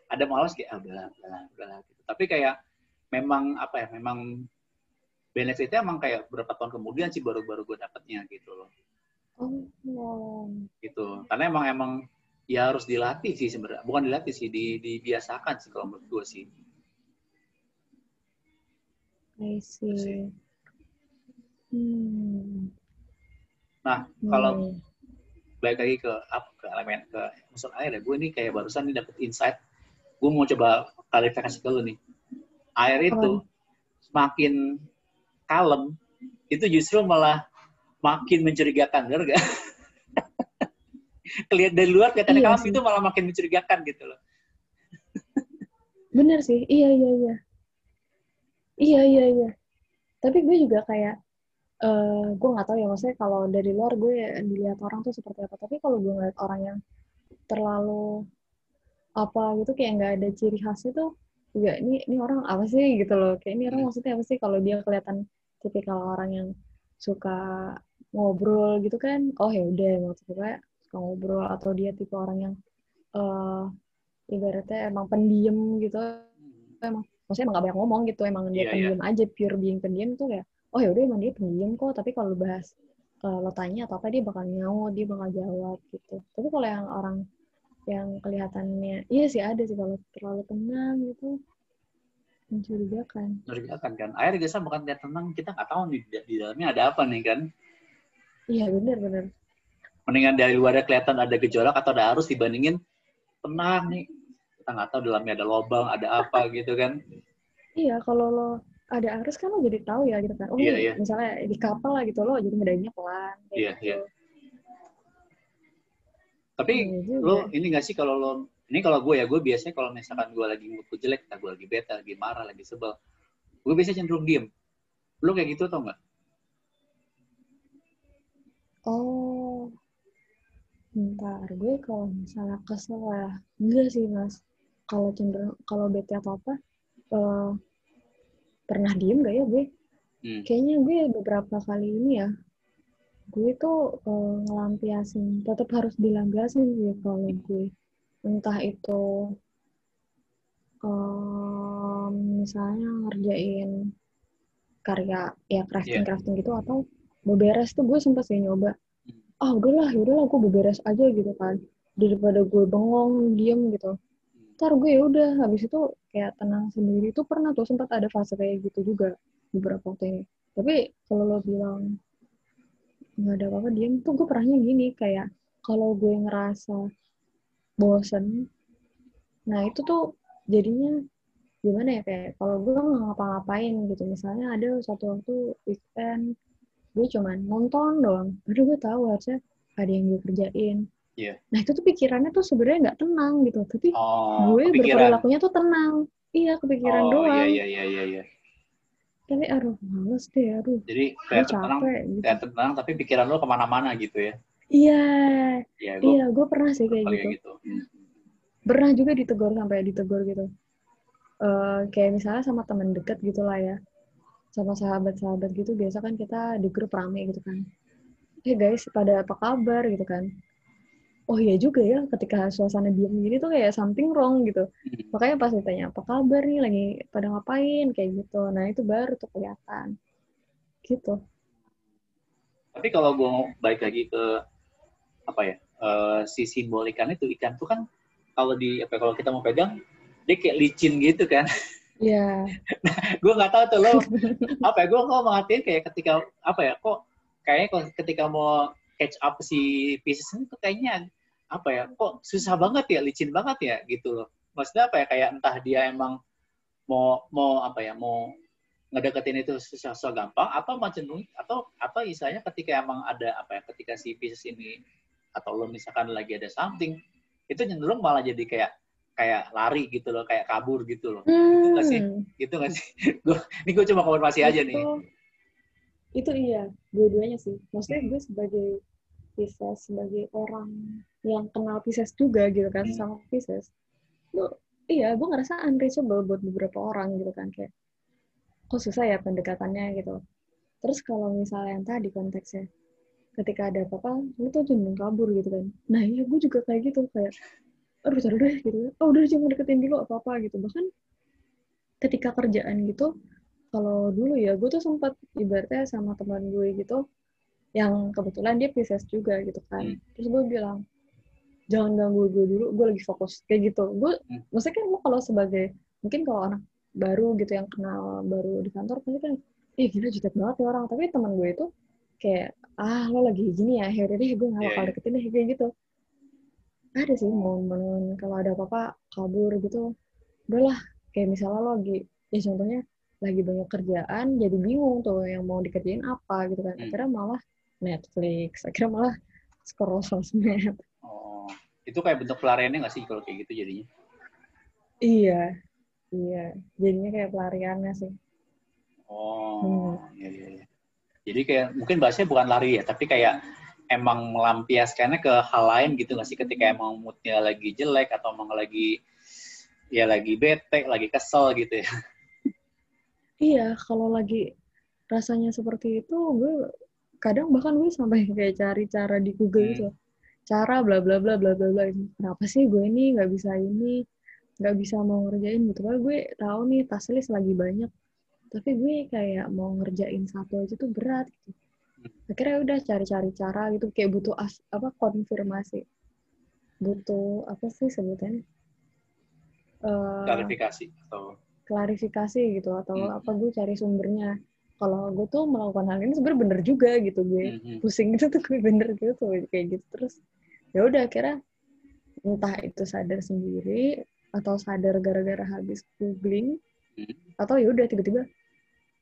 ada malas kayak ah, udahlah udahlah udahlah gitu tapi kayak memang apa ya memang benefitnya emang kayak berapa tahun kemudian sih baru-baru gue dapetnya gitu loh Oh. gitu karena emang emang ya harus dilatih sih sebenarnya bukan dilatih sih di, dibiasakan sih kalau menurut gue sih I sih. see. Hmm. nah kalau Hmm. balik lagi ke apa ke elemen ke unsur air ya gue ini kayak barusan nih dapet insight gue mau coba klarifikasi ke lu nih air itu semakin kalem itu justru malah makin mencurigakan bener gak? Kelihat dari luar kelihatan Iya sih. itu malah makin mencurigakan gitu loh. Bener sih, iya iya iya. Iya iya iya. Tapi gue juga kayak, eh gue nggak tahu ya maksudnya kalau dari luar gue dilihat orang tuh seperti apa. Tapi kalau gue ngeliat orang yang terlalu apa gitu kayak nggak ada ciri khasnya tuh, juga ini ini orang apa sih gitu loh. Kayak ini orang Hmm. maksudnya apa sih kalau dia kelihatan tipikal orang yang suka ngobrol gitu kan? Oh ya udah maksudnya suka ngobrol atau dia tipe orang yang eh ibaratnya emang pendiam gitu. Emang maksudnya emang gak banyak ngomong gitu emang dia Iya, iya. pendiam aja pure being pendiam tuh ya oh ya udah emang dia pendiam kok. Tapi kalau bahas eh, lo tanya atau apa dia bakal nyaut dia bakal jawab gitu. Tapi kalau yang orang yang kelihatannya iya sih ada sih kalau terlalu tenang gitu. Mencurigakan. Mencurigakan kan? Air biasa bukan dia tenang kita nggak tahu di, di dalamnya ada apa nih kan? Iya benar benar mendingan dari luar kelihatan ada gejolak atau ada arus dibandingin tenang nih kita nggak tahu dalamnya ada lubang ada apa gitu kan iya kalau lo ada arus kan lo jadi tahu ya gitu kan oh iya, iya. misalnya di kapal lah gitu lo jadi ngedainya pelan iya gitu. iya tapi ya, lo ini gak sih kalau lo ini kalau gue ya gue biasanya kalau misalkan gue lagi mood jelek, gue lagi bete, lagi marah, lagi sebel, gue biasanya cenderung diem. Lo kayak gitu atau enggak? Oh, bentar gue kalau misalnya kesel ya enggak sih mas. Kalau cenderung kalau bete atau apa, uh, pernah diem gak ya gue? Hmm. Kayaknya gue beberapa kali ini ya gue tuh uh, ngelampiasin tetap harus dilampiasin sih kalau gue entah itu um, misalnya ngerjain karya ya crafting yeah. crafting gitu atau beberes tuh gue sempat sih nyoba ah udahlah ya udahlah gue beberes aja gitu kan. Daripada gue bengong diem gitu. Ntar gue ya udah habis itu kayak tenang sendiri. Tuh pernah tuh sempat ada fase kayak gitu juga beberapa waktu ini. Tapi kalau lo bilang nggak ada apa-apa diem tuh gue pernahnya gini kayak kalau gue ngerasa bosen nah itu tuh jadinya gimana ya kayak kalau gue nggak ngapa-ngapain gitu. Misalnya ada satu waktu weekend gue cuman nonton doang. Baru gue tahu harusnya ada yang gue kerjain. Yeah. nah itu tuh pikirannya tuh sebenarnya nggak tenang gitu. Tapi oh, gue berperilakunya tuh tenang. Iya kepikiran oh, doang. iya iya iya iya. Tapi aduh males deh aduh. Jadi kayak tenang gitu. kayak tenang tapi pikiran lo ke mana-mana gitu ya? Iya. Ya, gua, iya gue pernah sih kayak gitu, gitu. Hmm. pernah juga ditegur sampai ditegur gitu. Uh, kayak misalnya sama temen deket gitu lah ya sama sahabat-sahabat gitu biasa kan kita di grup rame gitu kan. Eh hey guys pada apa kabar? gitu kan. Oh iya juga ya ketika suasana diam gini tuh kayak something wrong gitu. Hmm. makanya pas ditanya apa kabar nih? Lagi pada ngapain? Kayak gitu. Nah itu baru tuh kelihatan. Gitu. Tapi kalau gue balik lagi ke apa ya uh, si simbol ikan itu ikan tuh kan kalau di apa kalau kita mau pegang dia kayak licin gitu kan Iya. Yeah. gue nggak tahu tuh lo apa ya gue kok mengertiin kayak ketika apa ya kok kayaknya ketika mau catch up si pieces itu kayaknya apa ya kok susah banget ya licin banget ya gitu loh maksudnya apa ya kayak entah dia emang mau mau apa ya mau ngedeketin itu susah susah gampang atau macam atau atau misalnya ketika emang ada apa ya ketika si pieces ini atau lo misalkan lagi ada something itu cenderung malah jadi kayak kayak lari gitu loh kayak kabur gitu loh. Hmm. gitu gak sih? Gitu gak sih? Gua, ini gue cuma konfirmasi aja nih. Itu iya dua-duanya sih. Maksudnya gue sebagai Pisces sebagai orang yang kenal Pisces juga gitu kan hmm. sama Pisces iya gue ngerasa unreachable buat beberapa orang gitu kan kayak kok susah ya pendekatannya gitu. Terus kalau misalnya yang tadi konteksnya ketika ada apa-apa lu tuh cenderung kabur gitu kan. Nah iya gue juga kayak gitu kayak aduh taruh deh gitu oh udah jangan deketin dulu apa apa gitu bahkan ketika kerjaan gitu kalau dulu ya gue tuh sempat ibaratnya sama teman gue gitu yang kebetulan dia Pisces juga gitu kan hmm. terus gue bilang jangan ganggu gue dulu gue lagi fokus kayak gitu gue hmm. maksudnya kan lo kalau sebagai mungkin kalau anak baru gitu yang kenal baru di kantor pasti kan eh gila jutek banget ya orang tapi teman gue itu kayak ah lo lagi gini ya akhirnya deh gue nggak bakal yeah. deketin deh kayak gitu ada sih momen kalau ada apa-apa kabur gitu. Udahlah kayak misalnya lo lagi ya contohnya lagi banyak kerjaan jadi bingung tuh yang mau dikerjain apa gitu kan. Hmm. akhirnya malah Netflix akhirnya malah scroll sosmed. Oh itu kayak bentuk pelariannya nggak sih kalau kayak gitu jadinya? Iya iya. Jadinya kayak pelariannya sih. Oh hmm. iya iya iya. Jadi kayak mungkin bahasanya bukan lari ya tapi kayak emang melampiaskannya ke hal lain gitu nggak sih? Ketika emang moodnya lagi jelek atau emang lagi ya lagi bete lagi kesel gitu ya. Iya kalau lagi rasanya seperti itu gue kadang bahkan gue sampai kayak cari cara di Google hmm. gitu. Cara bla bla bla bla bla bla. Kenapa sih gue ini nggak bisa ini nggak bisa mau ngerjain gitu. Kan gue tahu nih tas list lagi banyak. Tapi gue kayak mau ngerjain satu aja tuh berat gitu. hmm. Akhirnya udah cari-cari cara gitu kayak butuh as apa konfirmasi butuh apa sih sebutannya uh, klarifikasi atau klarifikasi gitu atau hmm. apa gue cari sumbernya kalau gue tuh melakukan hal ini sebenarnya bener juga gitu gue hmm. pusing gitu tuh gue bener gitu kayak gitu terus ya udah akhirnya entah itu sadar sendiri atau sadar gara-gara habis googling hmm. atau ya udah tiba-tiba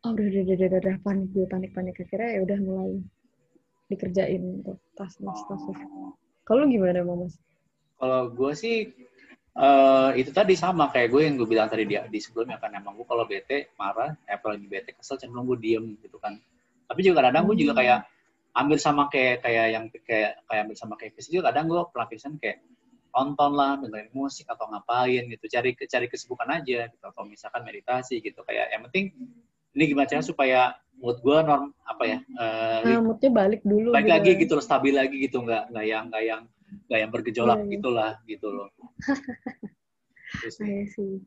oh udah udah udah, udah, udah. Panik gue panik panik. Akhirnya ya udah mulai dikerjain tuh tas tas tas. Kalau gimana mas? Kalau gue sih uh, itu tadi sama kayak gue yang gue bilang tadi di, di sebelumnya kan. Emang gue kalau bete marah eh lagi bete kesel cenderung gue diem gitu kan. Tapi juga kadang-kadang gue juga hmm. kayak ambil sama kayak kayak yang kayak kayak ambil sama kayak juga kadang gue pelapisan kayak nonton lah dengerin musik atau ngapain gitu. Cari cari kesibukan aja gitu. Atau misalkan meditasi gitu. Kayak yang penting ini gimana caranya supaya mood gue norm apa ya uh, nah, moodnya balik dulu balik gitu. lagi gitu loh stabil lagi gitu nggak nggak yang nggak yang nggak yang bergejolak yeah, iya. gitulah gitu loh. Iya sih.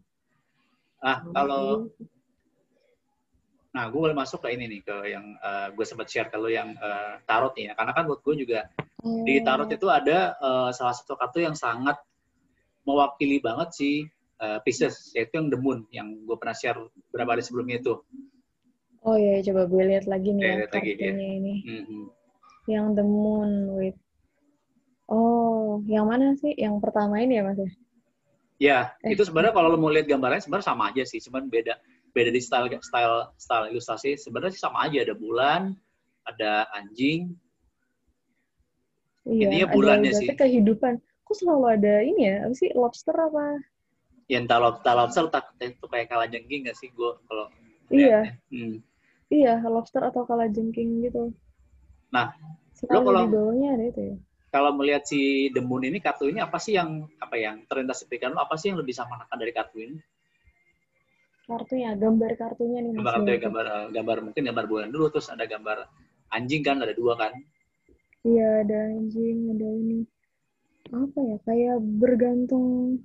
Ah kalau Nah, gue boleh masuk ke ini nih, ke yang uh, gue sempat share kalau yang uh, tarot nih ya. Karena kan buat gue juga oh. di tarot itu ada uh, salah satu kartu yang sangat mewakili banget sih uh, Pisces, yaitu yang The Moon, yang gue pernah share beberapa hari sebelumnya itu. Oh iya, coba gue lihat lagi nih ya, ya kartunya lagi, ya. ini. Mm -hmm. Yang The Moon with Oh, yang mana sih? Yang pertama ini ya, Mas? Ya, ya eh. itu sebenarnya kalau lo mau lihat gambarnya sebenarnya sama aja sih, cuman beda beda di style style style ilustrasi. Sebenarnya sih sama aja, ada bulan, ada anjing. Iya, Ini ya bulannya sih. kehidupan. Kok selalu ada ini ya? Apa sih lobster apa? Ya entah lobster, lobster tak itu kayak kalajengking nggak sih gue kalau Iya. Hmm. Iya, lobster atau kalajengking gitu. Nah, selalu lo kalau di bawahnya ada itu ya kalau melihat si The Moon ini kartu ini apa sih yang apa yang terlintas di pikiran lo apa sih yang lebih sama dari kartu ini? Kartunya, gambar kartunya nih. Gambar kartunya, gambar eh, gambar mungkin gambar bulan dulu terus ada gambar anjing kan ada dua kan? Iya ada anjing ada ini apa ya kayak bergantung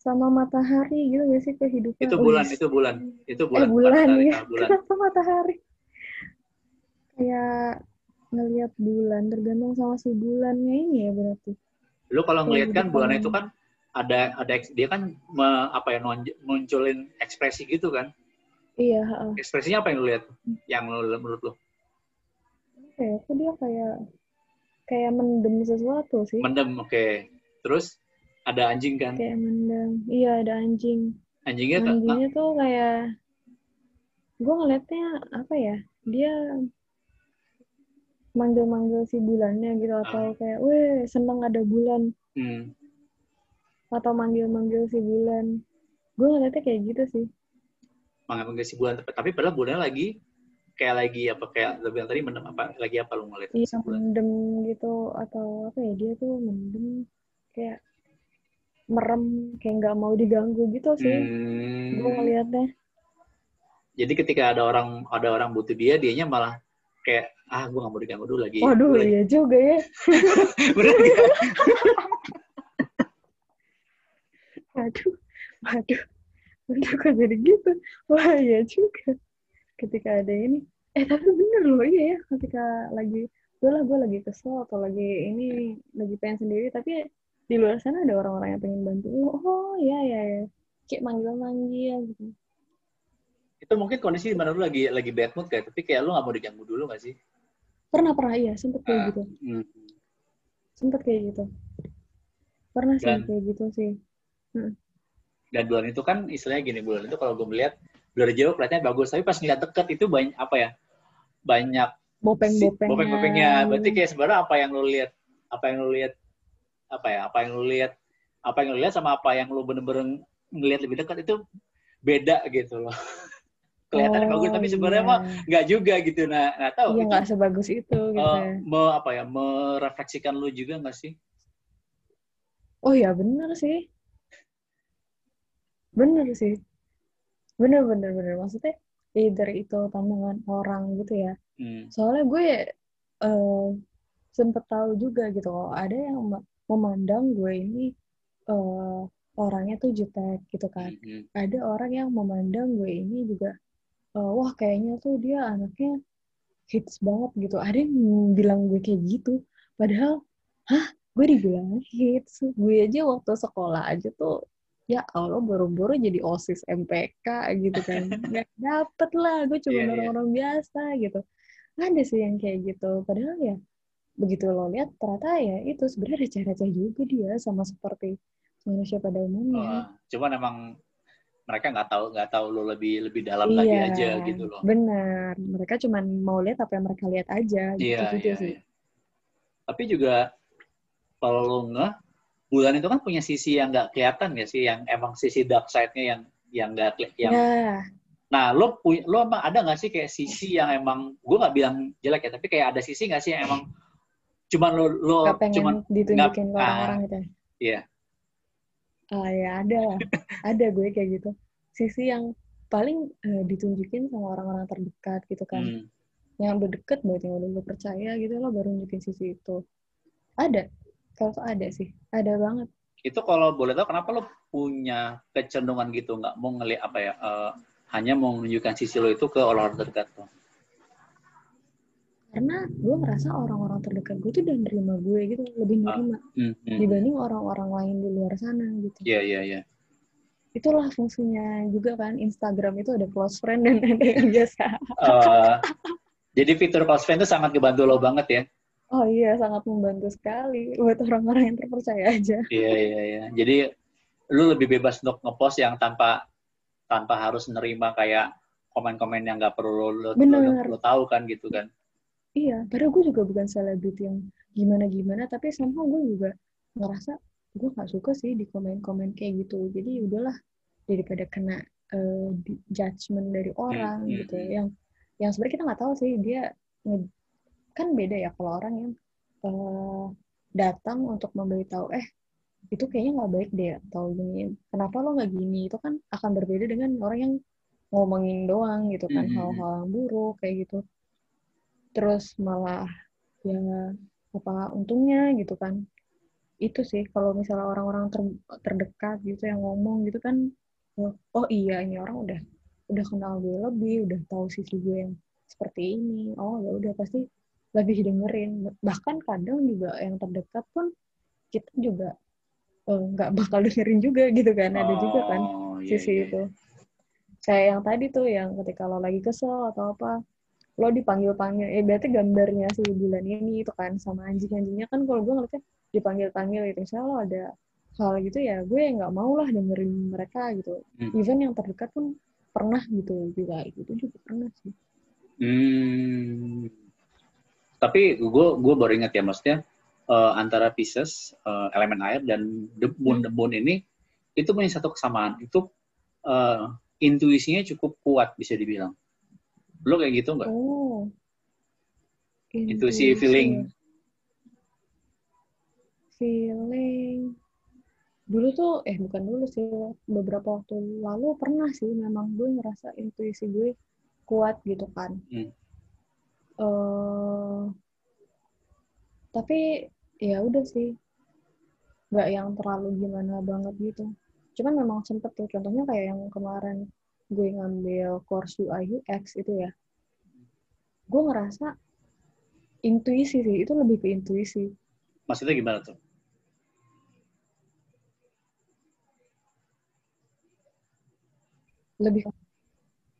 sama matahari gitu ya sih kehidupan. Itu bulan, oh, itu bulan, itu bulan. Eh, bulan ya. Bulan. Kenapa matahari? Kayak ngelihat bulan tergantung sama si bulannya ini ya berarti lu kalau ngelihat kan bulan itu kan ada ada dia kan me, apa ya munculin ekspresi gitu kan iya ekspresinya apa yang lu lihat yang menurut lu ya aku dia kayak kayak mendem sesuatu sih mendem oke okay. terus ada anjing kan? Kayak mendem iya ada anjing. Anjingnya anjingnya tuh kayak gue ngeliatnya apa ya? Dia manggil-manggil si bulannya gitu ah. atau kayak weh seneng ada bulan. Hmm. atau manggil-manggil si bulan. Gue ngeliatnya kayak gitu sih. Manggil-manggil si bulan tapi padahal bulannya lagi kayak lagi apa kayak lebih tadi mendem apa lagi apa lu ngeliat iya mendem gitu atau apa ya dia tuh mendem. Kayak merem kayak nggak mau diganggu gitu sih. Hmm. gue ngeliatnya. Jadi ketika ada orang ada orang butuh dia dianya malah kayak ah gue gak mau diganggu dulu lagi. Waduh lagi. iya juga ya. Bener gak? waduh waduh waduh kok jadi gitu? Wah iya juga. Ketika ada ini. Eh tapi bener loh iya ya. Ketika lagi gue lah gue lagi kesel atau lagi ini lagi pengen sendiri tapi di luar sana ada orang-orang yang pengen bantu. Oh iya iya ya kayak manggil-manggil gitu. Itu mungkin kondisi di mana lu lagi lagi bad mood kayak tapi kayak lu gak mau diganggu dulu gak sih? Pernah pernah. Iya sempet kayak uh, gitu. hmm. sempet kayak gitu. Pernah sih dan, kayak gitu sih. Hmm. dan bulan itu kan istilahnya gini bulan itu kalau gue melihat dari jauh kelihatannya bagus. Tapi pas ngeliat deket itu banyak apa ya banyak bopeng-bopeng bopeng-bopengnya. Berarti kayak sebenarnya apa yang lu lihat apa yang lu lihat apa ya apa yang lu lihat apa yang lu lihat sama apa yang lu bener-bener ngelihat lebih dekat itu beda gitu loh. Kelihatan oh, bagus tapi sebenarnya iya. mah nggak juga gitu. Nah nggak tahu iya nggak sebagus itu gitu uh, me, apa ya merefleksikan lu juga nggak sih? Oh ya benar sih. Benar sih. Benar benar benar maksudnya either itu pandangan orang gitu ya. Hmm. soalnya gue uh, sempet tahu juga gitu kok ada yang memandang gue ini uh, orangnya tuh jutek gitu kan. Mm -hmm. Ada orang yang memandang gue ini juga uh, wah kayaknya tuh dia anaknya hits banget gitu ada yang bilang gue kayak gitu padahal hah gue dibilang hits gue aja waktu sekolah aja tuh ya Allah boro-boro jadi osis MPK gitu kan nggak dapet lah gue cuma yeah, iya. orang-orang yeah. biasa gitu ada sih yang kayak gitu padahal ya begitu lo lihat ternyata ya itu sebenarnya receh-receh juga dia sama seperti manusia pada umumnya. Oh, cuman emang mereka nggak tahu nggak tahu lo lebih lebih dalam iya, lagi aja gitu loh. Benar, mereka cuman mau lihat apa yang mereka lihat aja gitu, iya, gitu iya, sih. Iya. Tapi juga kalau lo nggak bulan itu kan punya sisi yang nggak kelihatan ya sih, yang emang sisi dark side-nya yang yang nggak yang yeah. Nah, lo punya, lo emang ada nggak sih kayak sisi yang emang, gue nggak bilang jelek ya, tapi kayak ada sisi nggak sih yang emang cuman lo lo gak pengen cuman ditunjukin ke orang-orang gitu ya? Iya. Ah ya ada lah, ada gue kayak gitu. Sisi yang paling uh, ditunjukin sama orang-orang terdekat gitu kan. Hmm. Yang udah deket banget, yang udah percaya gitu lo baru nunjukin sisi itu. Ada, kalau ada sih, ada banget. Itu kalau boleh tahu kenapa lo punya kecenderungan gitu, nggak mau ngeliat apa ya, uh, hanya mau menunjukkan sisi lo itu ke orang-orang terdekat lo? Karena gue ngerasa orang-orang terdekat gue tuh udah nerima gue gitu, lebih ah, nerima uh, mm, mm, dibanding orang-orang lain di luar sana gitu. Iya, yeah, iya, yeah, iya. Yeah. Itulah fungsinya juga kan Instagram itu ada close friend dan ada yang biasa. Uh, jadi fitur close friend itu sangat kebantu lo banget ya? Oh iya, sangat membantu sekali buat orang-orang yang terpercaya aja. Iya, iya, iya. Jadi lu lebih bebas untuk ngepost yang tanpa tanpa harus nerima kayak komen-komen yang nggak perlu lo, lo, lo, tahu kan gitu kan iya padahal gue juga bukan selebriti yang gimana-gimana tapi somehow gue juga ngerasa gue nggak suka sih di komen-komen kayak gitu jadi udahlah daripada kena uh, judgement dari orang hmm, gitu hmm. yang yang sebenarnya kita nggak tahu sih dia kan beda ya kalau orang yang uh, datang untuk memberitahu eh itu kayaknya nggak baik deh atau gini kenapa lo nggak gini itu kan akan berbeda dengan orang yang ngomongin doang gitu kan hal-hal mm-hmm. yang buruk kayak gitu terus malah ya apa untungnya gitu kan. Itu sih kalau misalnya orang-orang ter, terdekat gitu yang ngomong gitu kan oh, oh iya ini orang udah udah kenal gue lebih udah tahu sisi gue yang seperti ini. Oh ya udah pasti lebih dengerin. Bahkan kadang juga yang terdekat pun kita juga Eh, nggak uh, bakal dengerin juga gitu kan. Ada juga kan oh, iya, sisi iya, itu. kayak yang tadi tuh yang ketika lo lagi kesel atau apa lo dipanggil panggil eh berarti gambarnya si bulan ini itu kan sama anjing anjingnya kan kalau gue ngeliatnya dipanggil panggil itu misalnya lo ada hal gitu ya gue nggak mau lah dengerin mereka gitu hmm. even yang terdekat pun pernah gitu juga itu juga pernah sih hmm. tapi gue gue baru ingat ya maksudnya uh, antara Pisces, uh, elemen air, dan the moon, the moon ini, itu punya satu kesamaan. Itu uh, intuisinya cukup kuat, bisa dibilang. Lo kayak gitu nggak? Oh. Intuisi, feeling. Feeling. Dulu tuh, eh bukan dulu sih, beberapa waktu lalu pernah sih memang gue ngerasa intuisi gue kuat gitu kan. Hmm. Uh, tapi ya udah sih nggak yang terlalu gimana banget gitu cuman memang sempet tuh contohnya kayak yang kemarin gue ngambil course UI UX itu ya gue ngerasa intuisi sih itu lebih ke intuisi. Maksudnya gimana tuh? Lebih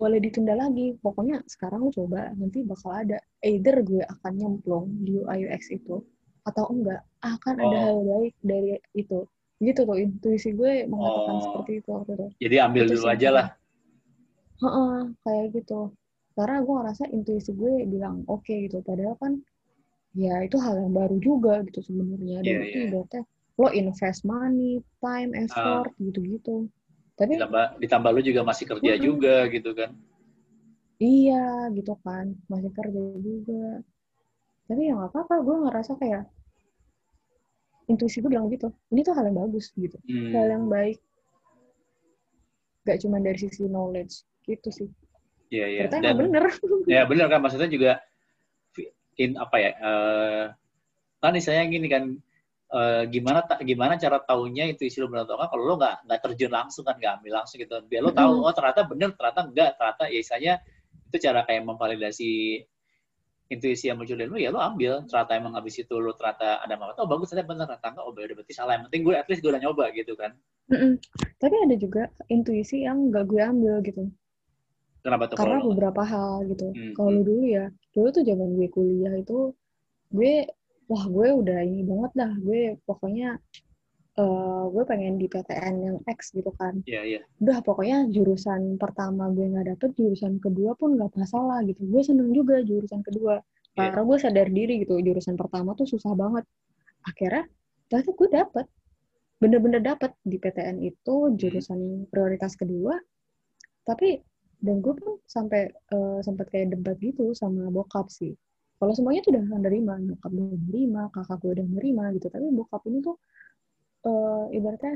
boleh ditunda lagi pokoknya sekarang lo coba nanti bakal ada either gue akan nyemplung di UI UX itu atau enggak akan oh. ada hal baik dari itu. Gitu tuh intuisi gue mengatakan oh. seperti itu waktu itu. Jadi ambil itu dulu aja lah Heeh, kayak gitu. Karena gue ngerasa intuisi gue bilang oke okay, gitu. Padahal kan ya itu hal yang baru juga gitu sebenarnya. Dan yeah, itu yeah. ibaratnya lo invest money time effort uh, gitu-gitu. Tapi ditambah, ditambah lo juga masih kerja uh, juga gitu kan. Iya gitu kan. Masih kerja juga. Tapi ya nggak apa-apa gue ngerasa kayak intuisi gue bilang gitu ini tuh hal yang bagus gitu. Hmm. hal yang baik. Gak cuma dari sisi knowledge gitu sih Iya, iya. Ternyata Dan, bener. Ya bener kan, maksudnya juga in apa ya? Uh, kan misalnya gini kan, uh, gimana gimana cara taunya itu isi lo benar atau kalau lo nggak nggak terjun langsung kan nggak ambil langsung gitu biar lo tahu oh ternyata bener ternyata enggak ternyata ya istilahnya itu cara kayak memvalidasi intuisi yang muncul dari lu ya lu ambil ternyata emang abis itu lu ternyata ada masalah oh bagus ternyata bener ternyata enggak oh berarti salah yang penting gue at least gue udah nyoba gitu kan Mm-mm. tapi ada juga intuisi yang gak gue ambil gitu kenapa tuh karena kalau lu- beberapa hal gitu. Hmm, kalau hmm. dulu ya dulu tuh zaman gue kuliah itu gue wah gue udah ini banget dah. Gue pokoknya eh, gue pengen di PTN yang X gitu kan. Iya, iya. udah pokoknya jurusan pertama gue nggak dapet jurusan kedua pun nggak masalah gitu. Gue seneng juga jurusan kedua. Iya. karena gue sadar diri gitu jurusan pertama tuh susah banget. Akhirnya ternyata gue dapet. Bener-bener dapet di PTN itu jurusan prioritas kedua. Tapi dan gue pun sampai eh, sempat kayak debat gitu sama bokap sih. Kalau semuanya tuh udah menerima bokap udah menerima kakak gue udah menerima gitu. Tapi bokap ini tuh eh, ibaratnya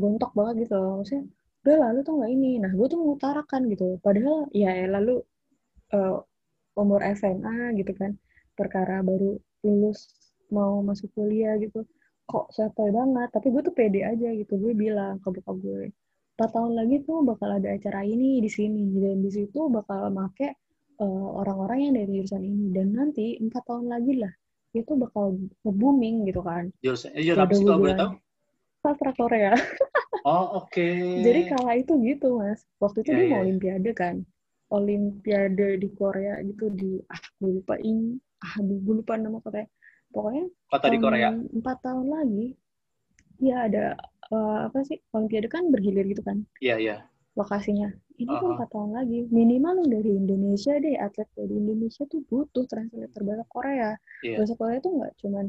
gontok banget gitu loh. Maksudnya udah lalu tuh nggak ini? Nah gue tuh mengutarakan gitu. Padahal ya lalu eh, umur SMA gitu kan. Perkara baru lulus mau masuk kuliah gitu. Kok sotoy banget. Tapi gue tuh pede aja gitu. Gue bilang ke bokap gue empat tahun lagi tuh bakal ada acara ini di sini dan di situ bakal make eh, orang-orang yang dari jurusan ini dan nanti empat tahun lagi lah itu bakal booming gitu kan Jurusan, eh, jurusan apa sih kalau boleh tahu? sastra Korea Oh, oke. Jadi kala itu gitu mas. Waktu itu Iya, dia iya, mau iya. olimpiade kan. Olimpiade di Korea gitu di ah gue lupa ini ah gue lupa nama kotanya. Pokoknya Kota di Korea. empat tahun lagi ya ada eh, apa sih Olimpiade kan bergilir gitu kan Iya, iya. lokasinya. Ini tuh Uh-uh. empat tahun lagi. Minimal dari Indonesia deh atlet dari Indonesia tuh butuh translator bahasa Korea. Iya. Bahasa Korea tuh nggak cuman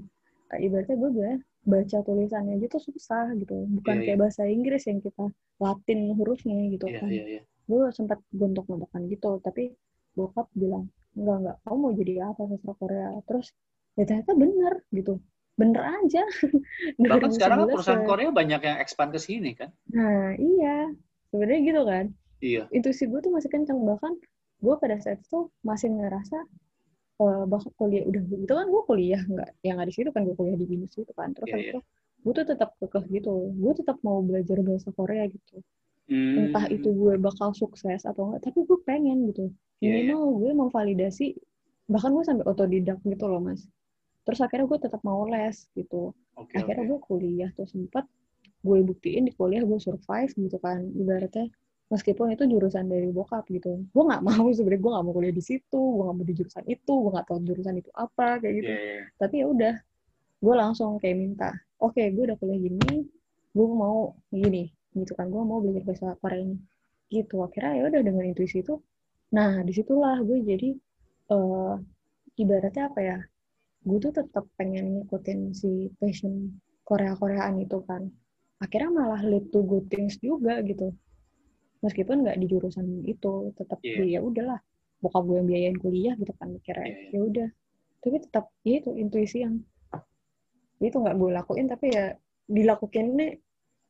kayak ibaratnya gue bilang baca tulisannya aja tuh susah gitu. Bukan Iya, kayak bahasa Inggris yang kita Latin hurufnya gitu Iya, kan iya, iya. gue sempat gontok-gontokan gitu tapi bokap bilang enggak enggak kamu mau jadi apa sastra Korea terus ya ternyata bener gitu bener aja Bahkan sekarang kan 2011 perusahaan ya. Korea banyak yang expand ke sini kan? nah iya sebenarnya gitu kan Iya. intuisi gue tuh masih kencang bahkan gue pada saat itu masih ngerasa eh bahkan kuliah udah gitu kan gue kuliah nggak yang nggak di situ kan gue kuliah di binus itu kan terus Iya, iya. itu gue tuh tetap kekeh gitu gue tetap mau belajar bahasa Korea gitu Hmm. entah itu gue bakal sukses atau enggak tapi gue pengen gitu Iya, minimal gue memvalidasi bahkan gue sampai otodidak gitu loh mas terus akhirnya gue tetap mau les gitu. Oke, akhirnya oke. gue kuliah tuh sempet gue buktiin di kuliah gue survive gitu kan ibaratnya. Meskipun itu jurusan dari bokap gitu. Gue nggak mau sebenarnya gue nggak mau kuliah di situ gue nggak mau di jurusan itu gue nggak tahu jurusan itu apa kayak gitu. Iya, iya. tapi ya udah gue langsung kayak minta oke gue udah kuliah gini gue mau gini gitu kan. Gue mau belajar bahasa Korea ini. Gitu akhirnya ya udah dengan intuisi itu. Nah di situlah gue jadi eh ibaratnya apa ya gue tuh tetap pengen ngikutin si passion Korea Koreaan itu kan. Akhirnya malah lead to good things juga gitu. Meskipun nggak di jurusan itu tetap Iya. ya udahlah. Bokap gue yang biayain kuliah gitu kan mikirnya Iya, iya. ya udah. Tapi tetap ya itu intuisi yang itu nggak gue lakuin tapi ya dilakukan ini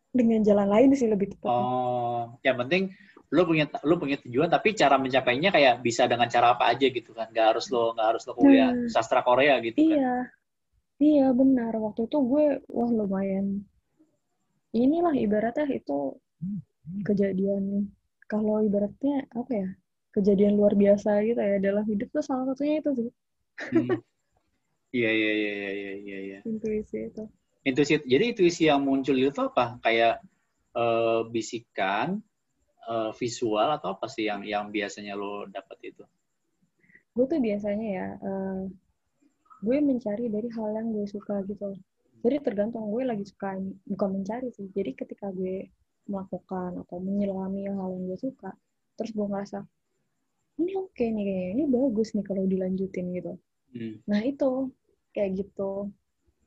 dengan jalan lain sih lebih tepat Oh, yang penting lu punya lu punya tujuan tapi cara mencapainya kayak bisa dengan cara apa aja gitu kan. Nggak harus lo nggak harus lo kuliah Hmm. sastra Korea gitu kan. Iya. Iya benar. Waktu itu gue wah lumayan. Inilah ibaratnya itu kejadian. Kalau ibaratnya apa ya kejadian luar biasa gitu ya dalam hidup tuh salah satunya itu sih. Hmm. iya iya iya iya iya iya iya. Intuisi itu. Intuisi jadi intuisi yang muncul itu apa? Kayak eh, bisikan eh, visual atau apa sih yang yang biasanya lo dapat itu? Gue tuh biasanya ya eh, gue mencari dari hal yang gue suka gitu. Jadi tergantung gue lagi suka ini bukan mencari sih. Jadi ketika gue melakukan atau menyelami hal yang gue suka terus gue ngerasa ini oke nih kayaknya ini bagus nih kalau dilanjutin gitu. Hmm. nah itu kayak gitu.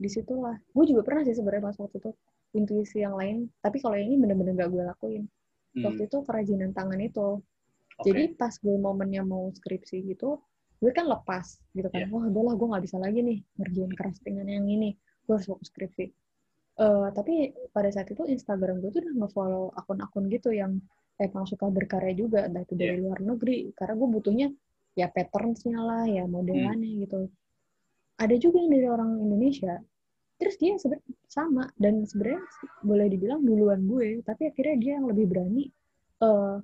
Di situlah gue juga pernah sih sebenarnya pas waktu itu intuisi yang lain tapi kalau yang ini bener-bener gak gue lakuin Hmm. waktu itu kerajinan tangan itu Oke. jadi pas gue momennya mau skripsi gitu, gue kan lepas gitu kan. Iya. Wah, udahlah gue nggak bisa lagi nih ngerjain craftingan yang ini. Gue harus fokus skripsi. Eh, tapi pada saat itu Instagram gue tuh udah nge-follow akun-akun gitu yang emang suka berkarya juga, entah itu dari Iya. luar negeri. Karena gue butuhnya ya patterns-nya lah, ya modelannya Hmm. gitu. Ada juga yang dari orang Indonesia. Terus dia sebenarnya sama dan sebenarnya boleh dibilang duluan gue, tapi akhirnya dia yang lebih berani eh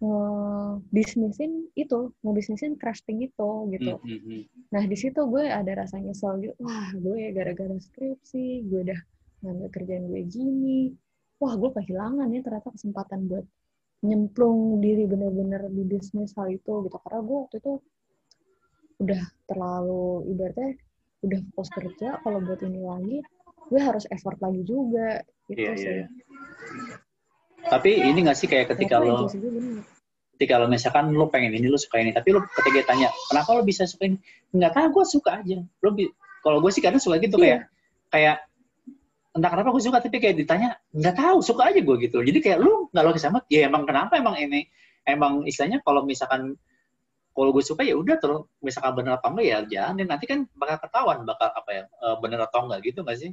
ngebisnisin itu, ngebisnisin crafting itu gitu. Mm -hmm. Nah di situ gue ada rasa nyesel gitu, wah gue gara-gara skripsi, gue udah ngambil kerjaan gue gini, wah gue kehilangan ya ternyata kesempatan buat nyemplung diri bener-bener di bisnis hal itu gitu. Karena gue waktu itu udah terlalu ibaratnya udah fokus kerja, kalau buat ini lagi gue harus effort lagi juga gitu yeah, sih. Yeah. Tapi ini gak sih kayak ketika lo ketika lo misalkan lo pengen ini lo suka ini tapi lo ketika tanya kenapa lo bisa suka ini nggak tahu gue suka aja lo kalau gue sih kadang suka gitu yeah. kayak kayak entah kenapa gue suka tapi kayak ditanya nggak tahu suka aja gue gitu jadi kayak lo nggak logis amat ya emang kenapa emang ini emang istilahnya kalau misalkan kalau gue suka ya udah terus misalkan bener atau enggak ya jangan nanti kan bakal ketahuan bakal apa ya eh, bener atau enggak gitu nggak sih?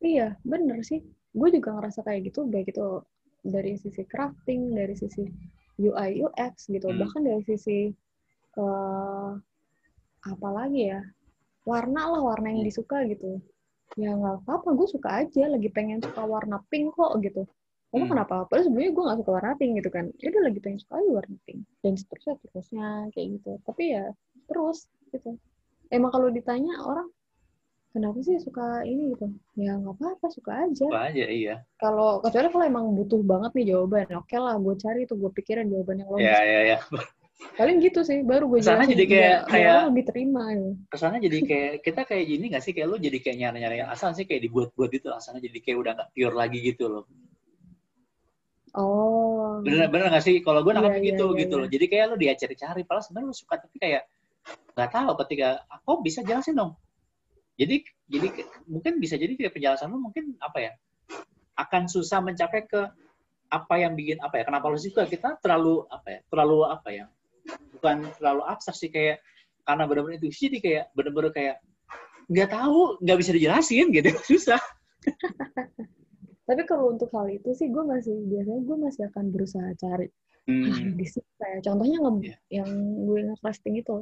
Iya bener sih. Gue juga ngerasa kayak gitu baik itu dari sisi crafting dari sisi UI UX gitu. Hmm. bahkan dari sisi uh, apa lagi ya warna lah warna yang disuka gitu. Ya nggak apa-apa gue suka aja. Lagi pengen suka warna pink kok gitu kamu hmm. kenapa? Padahal sebenarnya gue nggak suka warna pink gitu kan. Ya udah lagi pengen suka aja warna pink. Dan seterusnya terusnya kayak gitu. Tapi ya terus gitu. Emang kalau ditanya orang kenapa sih suka ini? gitu. Ya nggak apa-apa suka aja. Suka aja iya. Kalau kecuali kalau emang butuh banget nih jawaban oke okay lah gue cari tuh gue pikirin jawaban yang logis ya ya ya paling gitu sih baru gue jelasin. jadi kayak ya, kayak lebih terima ya. ke sana jadi kayak kita kayak gini nggak sih? Kayak lu jadi kayak nyari nyari asal sih kayak dibuat-buat gitu asalnya jadi kayak udah nggak pure lagi gitu loh oh. Bener bener nggak sih? Kalau gue nangkep yeah, gitu yeah, gitu yeah. loh. Jadi kayak lu dia cari-cari padahal sebenarnya lu suka tapi kayak nggak tahu ketika aku ah, bisa jelasin dong? Jadi jadi mungkin bisa jadi tidak penjelasan lu mungkin apa ya akan susah mencapai ke apa yang bikin apa ya kenapa lu suka. Kita terlalu apa ya terlalu apa ya bukan terlalu abstrak sih kayak karena benar-benar itu. Jadi kayak benar-benar kayak nggak tahu nggak bisa dijelasin gitu susah tapi kalau untuk hal itu sih gue masih biasanya gue masih akan berusaha cari hmm. di sini kayak contohnya nge yeah. yang gue nge-casting itu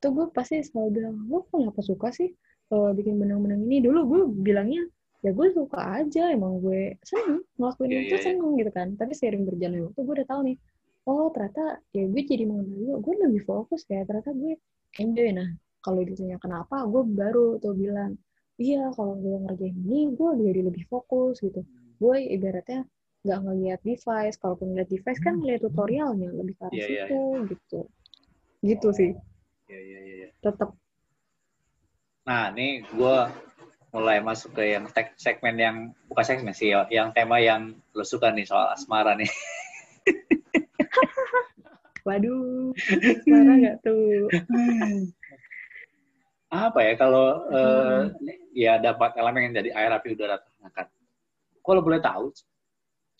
tuh gue pasti selalu bilang lo kenapa suka sih uh, bikin benang-benang ini dulu gue bilangnya ya gue suka aja emang gue seneng ngelakuin yeah, itu yeah, iya. seneng yeah. gitu kan tapi seiring berjalan waktu gue udah tahu nih oh ternyata ya gue jadi mengenal gue lebih fokus ya ternyata gue enjoy nah kalau ditanya kenapa gue baru tuh bilang iya kalau gue ngerjain ini gue jadi lebih fokus gitu. Gue ibaratnya nggak ngeliat device. Kalaupun ngeliat device kan ngeliat tutorialnya lebih ke arah yeah, iya, situ yeah, yeah. gitu gitu sih. yeah, yeah, yeah, tetap Nah, ini gue mulai masuk ke yang segmen yang bukan segmen sih, yang tema yang lo suka nih soal asmara nih. Waduh, asmara nggak tuh? Apa ya kalau hmm. uh, ya dapat elemen yang jadi air api udara terangkat. Kalau boleh tahu,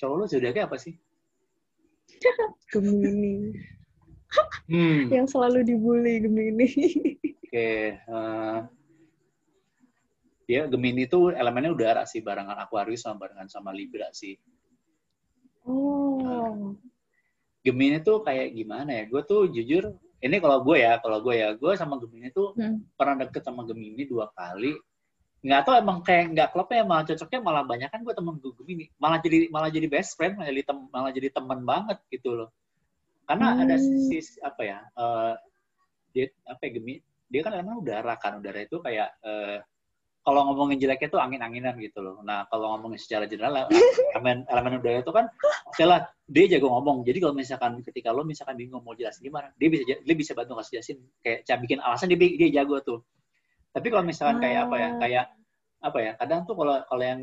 cowok lo zodiaknya apa sih? Gemini. hmm. Yang selalu dibully Gemini. Oke, okay, uh, eh, dia Gemini itu elemennya udara sih barengan Aquarius sama barengan sama Libra sih. Oh. Nah, Gemini tuh kayak gimana ya? Gue tuh jujur, ini kalau gue ya, kalau gue ya, gue sama Gemini tuh hmm. pernah deket sama Gemini dua kali. Nggak tahu emang kayak nggak klopnya malah cocoknya malah banyak kan gue temen gue Gemini. Malah jadi malah jadi best friend, malah jadi tem, malah jadi teman banget gitu loh. Karena hmm. ada sisi apa ya? Uh, dia apa ya Gemini? Dia kan emang udara kan, udara itu kayak uh, kalau ngomongin jeleknya itu angin-anginan gitu loh. Nah, kalau ngomongin secara general, elemen elemen udara itu kan, oke lah, dia jago ngomong. Jadi kalau misalkan ketika lo misalkan bingung mau jelasin gimana, dia bisa dia bisa bantu ngasih jelasin kayak cara bikin alasan dia dia jago tuh. Tapi kalau misalkan kayak apa ya, ah. kayak apa ya, kadang tuh kalau kalau yang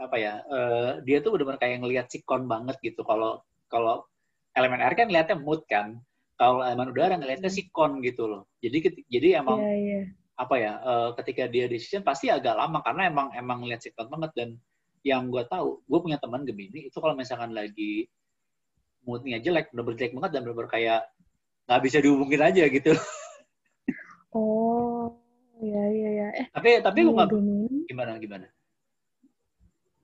apa ya, uh, dia tuh benar-benar kayak ngelihat sikon banget gitu. Kalau kalau elemen air kan ngeliatnya mood kan. Kalau elemen udara ngeliatnya sikon gitu loh. Jadi jadi emang yeah, yeah apa ya uh, ketika dia decision pasti agak lama karena emang emang lihat sikap banget. Dan yang gue tahu gue punya teman Gemini itu kalau misalkan lagi moodnya jelek bener-bener jelek banget dan bener-bener kayak nggak bisa dihubungin aja gitu. Oh ya ya ya eh tapi tapi gue nggak gimana gimana?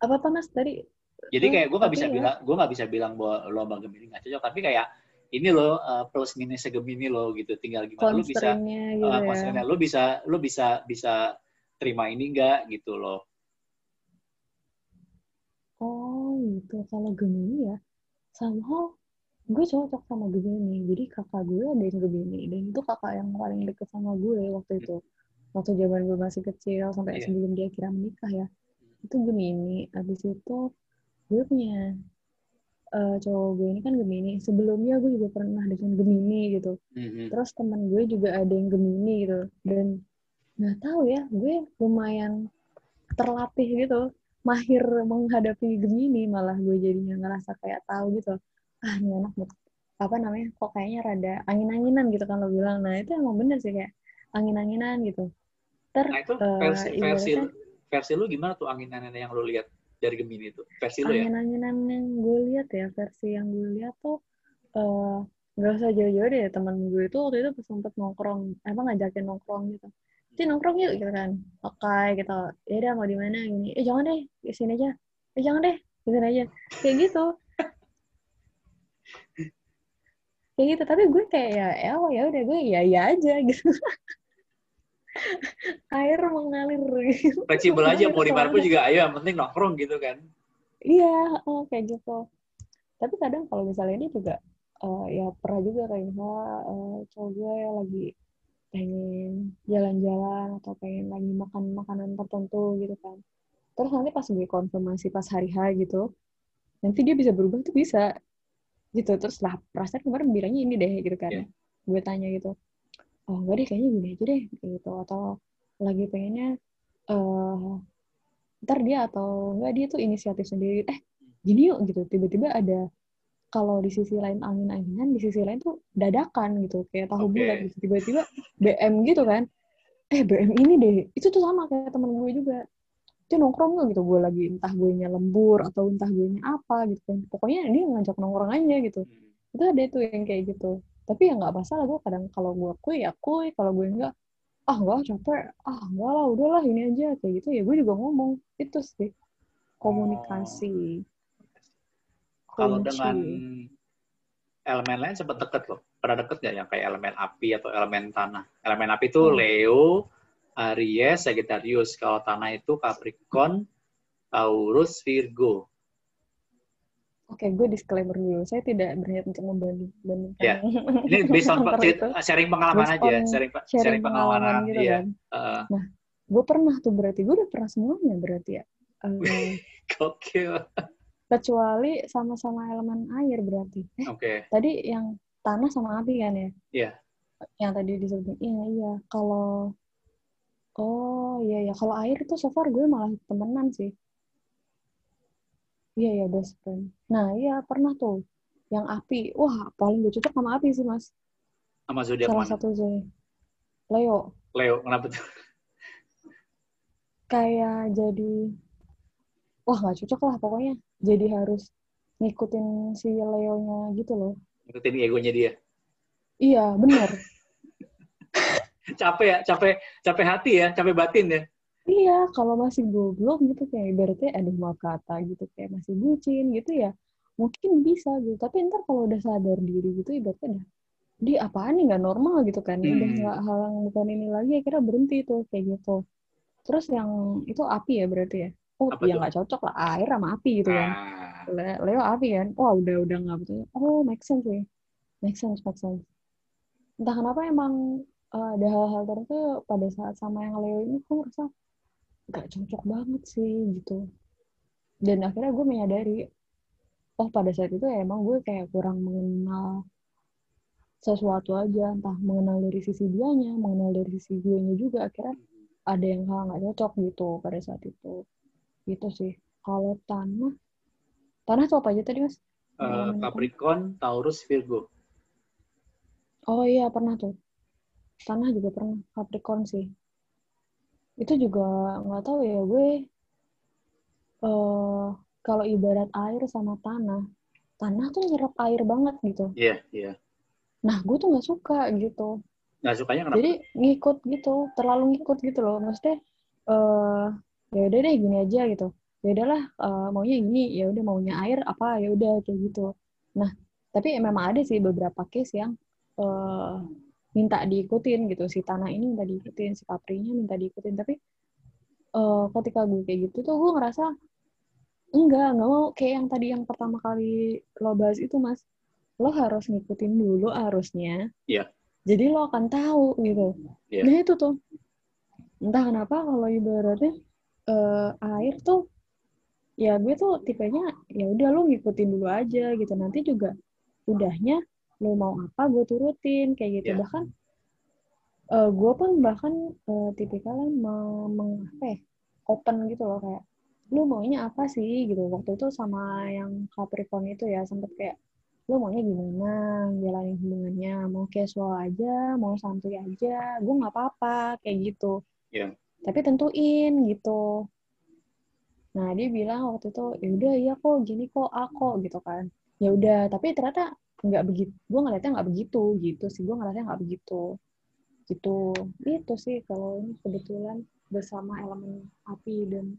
Apa panas tadi jadi kayak gue nggak bisa ya. bilang gue nggak bisa bilang bahwa lo sama Gemini nggak cocok tapi kayak ini lo uh, plus minusnya Gemini lo gitu. Tinggal gimana lo bisa gitu uh, ya. lo bisa lo bisa bisa terima ini enggak gitu lo oh gitu. Kalau Gemini ya somehow gue cocok sama Gemini. Jadi kakak gue ada yang Gemini. Dan itu kakak yang paling deket sama gue waktu itu. Waktu zaman gue masih kecil sampai yeah. sebelum dia kira menikah ya. Itu Gemini. Abis itu gue punya uh, cowok gue ini kan Gemini. Sebelumnya gue juga pernah dengan Gemini gitu. Mm-hmm. terus teman gue juga ada yang Gemini gitu. Dan nggak tahu ya gue lumayan terlatih gitu. Mahir menghadapi Gemini malah gue jadinya ngerasa kayak tahu gitu. Ah ini anak apa namanya kok kayaknya rada angin-anginan gitu kan lo bilang. Nah itu emang bener sih kayak angin-anginan gitu. Ter nah itu uh, versi versi, versi lu gimana tuh angin-anginan yang lo lihat dari Gemini itu versi lu ya? Angin-anginan yang gue lihat ya versi yang gue lihat tuh uh, nggak usah jauh-jauh deh teman gue itu waktu itu sempat nongkrong emang ngajakin nongkrong gitu. Jadi nongkrong yuk gitu kan. Oke okay, gitu. Ya udah mau di mana? Gini. Eh jangan deh di sini aja. Eh jangan deh di sini aja. Kayak gitu. Kayak gitu. Tapi gue kayak ya ya ya udah gue ya ya aja gitu air mengalir. Gitu. fleksibel aja mau di mana pun juga ayo yang penting nongkrong gitu kan. Iya oh kayak gitu. Tapi kadang kalau misalnya ini juga uh, ya pernah juga kayak misalnya uh, cowok gue lagi pengen jalan-jalan atau pengen lagi makan makanan tertentu gitu kan. Terus nanti pas gue konfirmasi pas hari H gitu nanti dia bisa berubah tuh bisa. Gitu terus lah perasaan kemarin bilangnya ini deh gitu kan. Yeah. gue tanya gitu oh enggak deh kayaknya gini aja deh gitu. Atau lagi pengennya uh, ntar dia atau enggak dia tuh inisiatif sendiri. Eh gini yuk gitu. Tiba-tiba ada kalau di sisi lain angin-anginan di sisi lain tuh dadakan gitu. Kayak tahu okay. bulat gitu. Tiba-tiba BM gitu kan. Eh BM ini deh. Itu tuh sama kayak temen gue juga. Dia nongkrong gak gitu. Gue lagi entah gue nya lembur atau entah gue nya apa gitu kan. Pokoknya dia ngajak nongkrong aja gitu. Hmm. itu ada tuh yang kayak gitu tapi ya nggak masalah gue kadang kalau gue kuy ya kuy kalau gue enggak ah enggak capek ah enggak lah udahlah ini aja kayak gitu ya gue juga ngomong itu sih komunikasi oh. kalau dengan elemen lain sempat deket loh pernah deket gak yang kayak elemen api atau elemen tanah elemen api itu hmm. Leo Aries, Sagittarius. Kalau tanah itu Capricorn, Taurus, Virgo. Oke, gue disclaimer dulu. Saya tidak berniat untuk membandingkan. Ya. Ini based on sharing pengalaman based aja, sharing, sharing, sharing pengalaman, pengalaman gitu ya. kan. Uh. Nah, gue pernah tuh berarti. Gue udah pernah semuanya berarti ya. Um, Gokil. Kecuali sama-sama elemen air berarti. Eh, Oke. Okay. Tadi yang tanah sama api kan ya? Iya. Yeah. Yang tadi disebut, iya, iya. Kalau Oh iya ya, kalau air itu so far gue malah temenan sih. Iya ya best friend. Nah iya pernah tuh yang api. Wah paling gue cocok sama api sih mas. Sama zodiak Salah mana? satu zodiak. Leo. Leo kenapa tuh? Kayak jadi, wah nggak cocok lah pokoknya. Jadi harus ngikutin si Leo-nya gitu loh. Ngikutin egonya dia. Iya bener. capek ya, capek capek hati ya, capek batin ya. Iya, kalau masih goblok gitu kayak ibaratnya aduh maaf kata gitu kayak masih bucin gitu ya. Mungkin bisa gitu, tapi ntar kalau udah sadar diri gitu ibaratnya udah di apaan nih? Nggak normal gitu kan hmm. udah nggak halang bukan ini lagi akhirnya berhenti tuh kayak gitu. Terus yang itu api ya berarti ya? Oh Apa ya nggak cocok lah air sama api gitu kan. Ah. Leo api kan? Wah udah udah nggak betul. Oh make sense sih. Make sense make sense. Entah kenapa emang uh, ada hal-hal tertentu pada saat sama yang Leo ini gue merasa gak cocok banget sih gitu. Dan akhirnya gue menyadari oh pada saat itu ya emang gue kayak kurang mengenal sesuatu aja. Entah mengenal dari sisi dianya mengenal dari sisi gue nya juga. Akhirnya ada yang hal nggak cocok gitu pada saat itu. Gitu sih. Kalau tanah tanah tuh apa aja tadi mas? Uh, Capricorn Taurus Virgo. Oh iya pernah tuh. Tanah juga pernah. Capricorn sih itu juga nggak tahu ya gue uh, kalau ibarat air sama tanah tanah tuh nyerap air banget gitu. Iya yeah, iya. Yeah. nah gue tuh nggak suka gitu. Nggak sukanya kenapa? Jadi ngikut gitu terlalu ngikut gitu loh. Maksudnya uh, ya udah deh gini aja gitu. Ya udahlah uh, maunya gini ya udah maunya air apa ya udah kayak gitu. Nah tapi memang ada sih beberapa case yang uh, minta diikutin gitu. Si tanah ini minta diikutin si kaprinya minta diikutin. Tapi uh, ketika gue kayak gitu tuh gue ngerasa enggak nggak mau. Kayak yang tadi yang pertama kali lo bahas itu mas. Lo harus ngikutin dulu arusnya. Iya. jadi lo akan tahu gitu. Iya. nah itu tuh. Entah kenapa kalau ibaratnya eh, air tuh ya gue tuh tipenya ya udah lo ngikutin dulu aja gitu. Nanti juga udahnya lo mau apa gue turutin kayak gitu. Iya. bahkan eh, gue pun bahkan eh, tipikalnya mau meng, apa ya, open gitu loh kayak lu maunya apa sih? gitu. Waktu itu sama yang Capricorn itu ya sempet kayak lu maunya gimana? Jalanin hubungannya mau casual aja mau santuy aja gue nggak apa-apa kayak gitu. Iya. tapi tentuin gitu. Nah dia bilang waktu itu ya udah iya kok gini kok aku gitu kan. Ya udah tapi ternyata nggak begitu gue ngeliatnya nggak begitu gitu sih gue ngeliatnya nggak begitu gitu itu sih kalau ini kebetulan bersama elemen api dan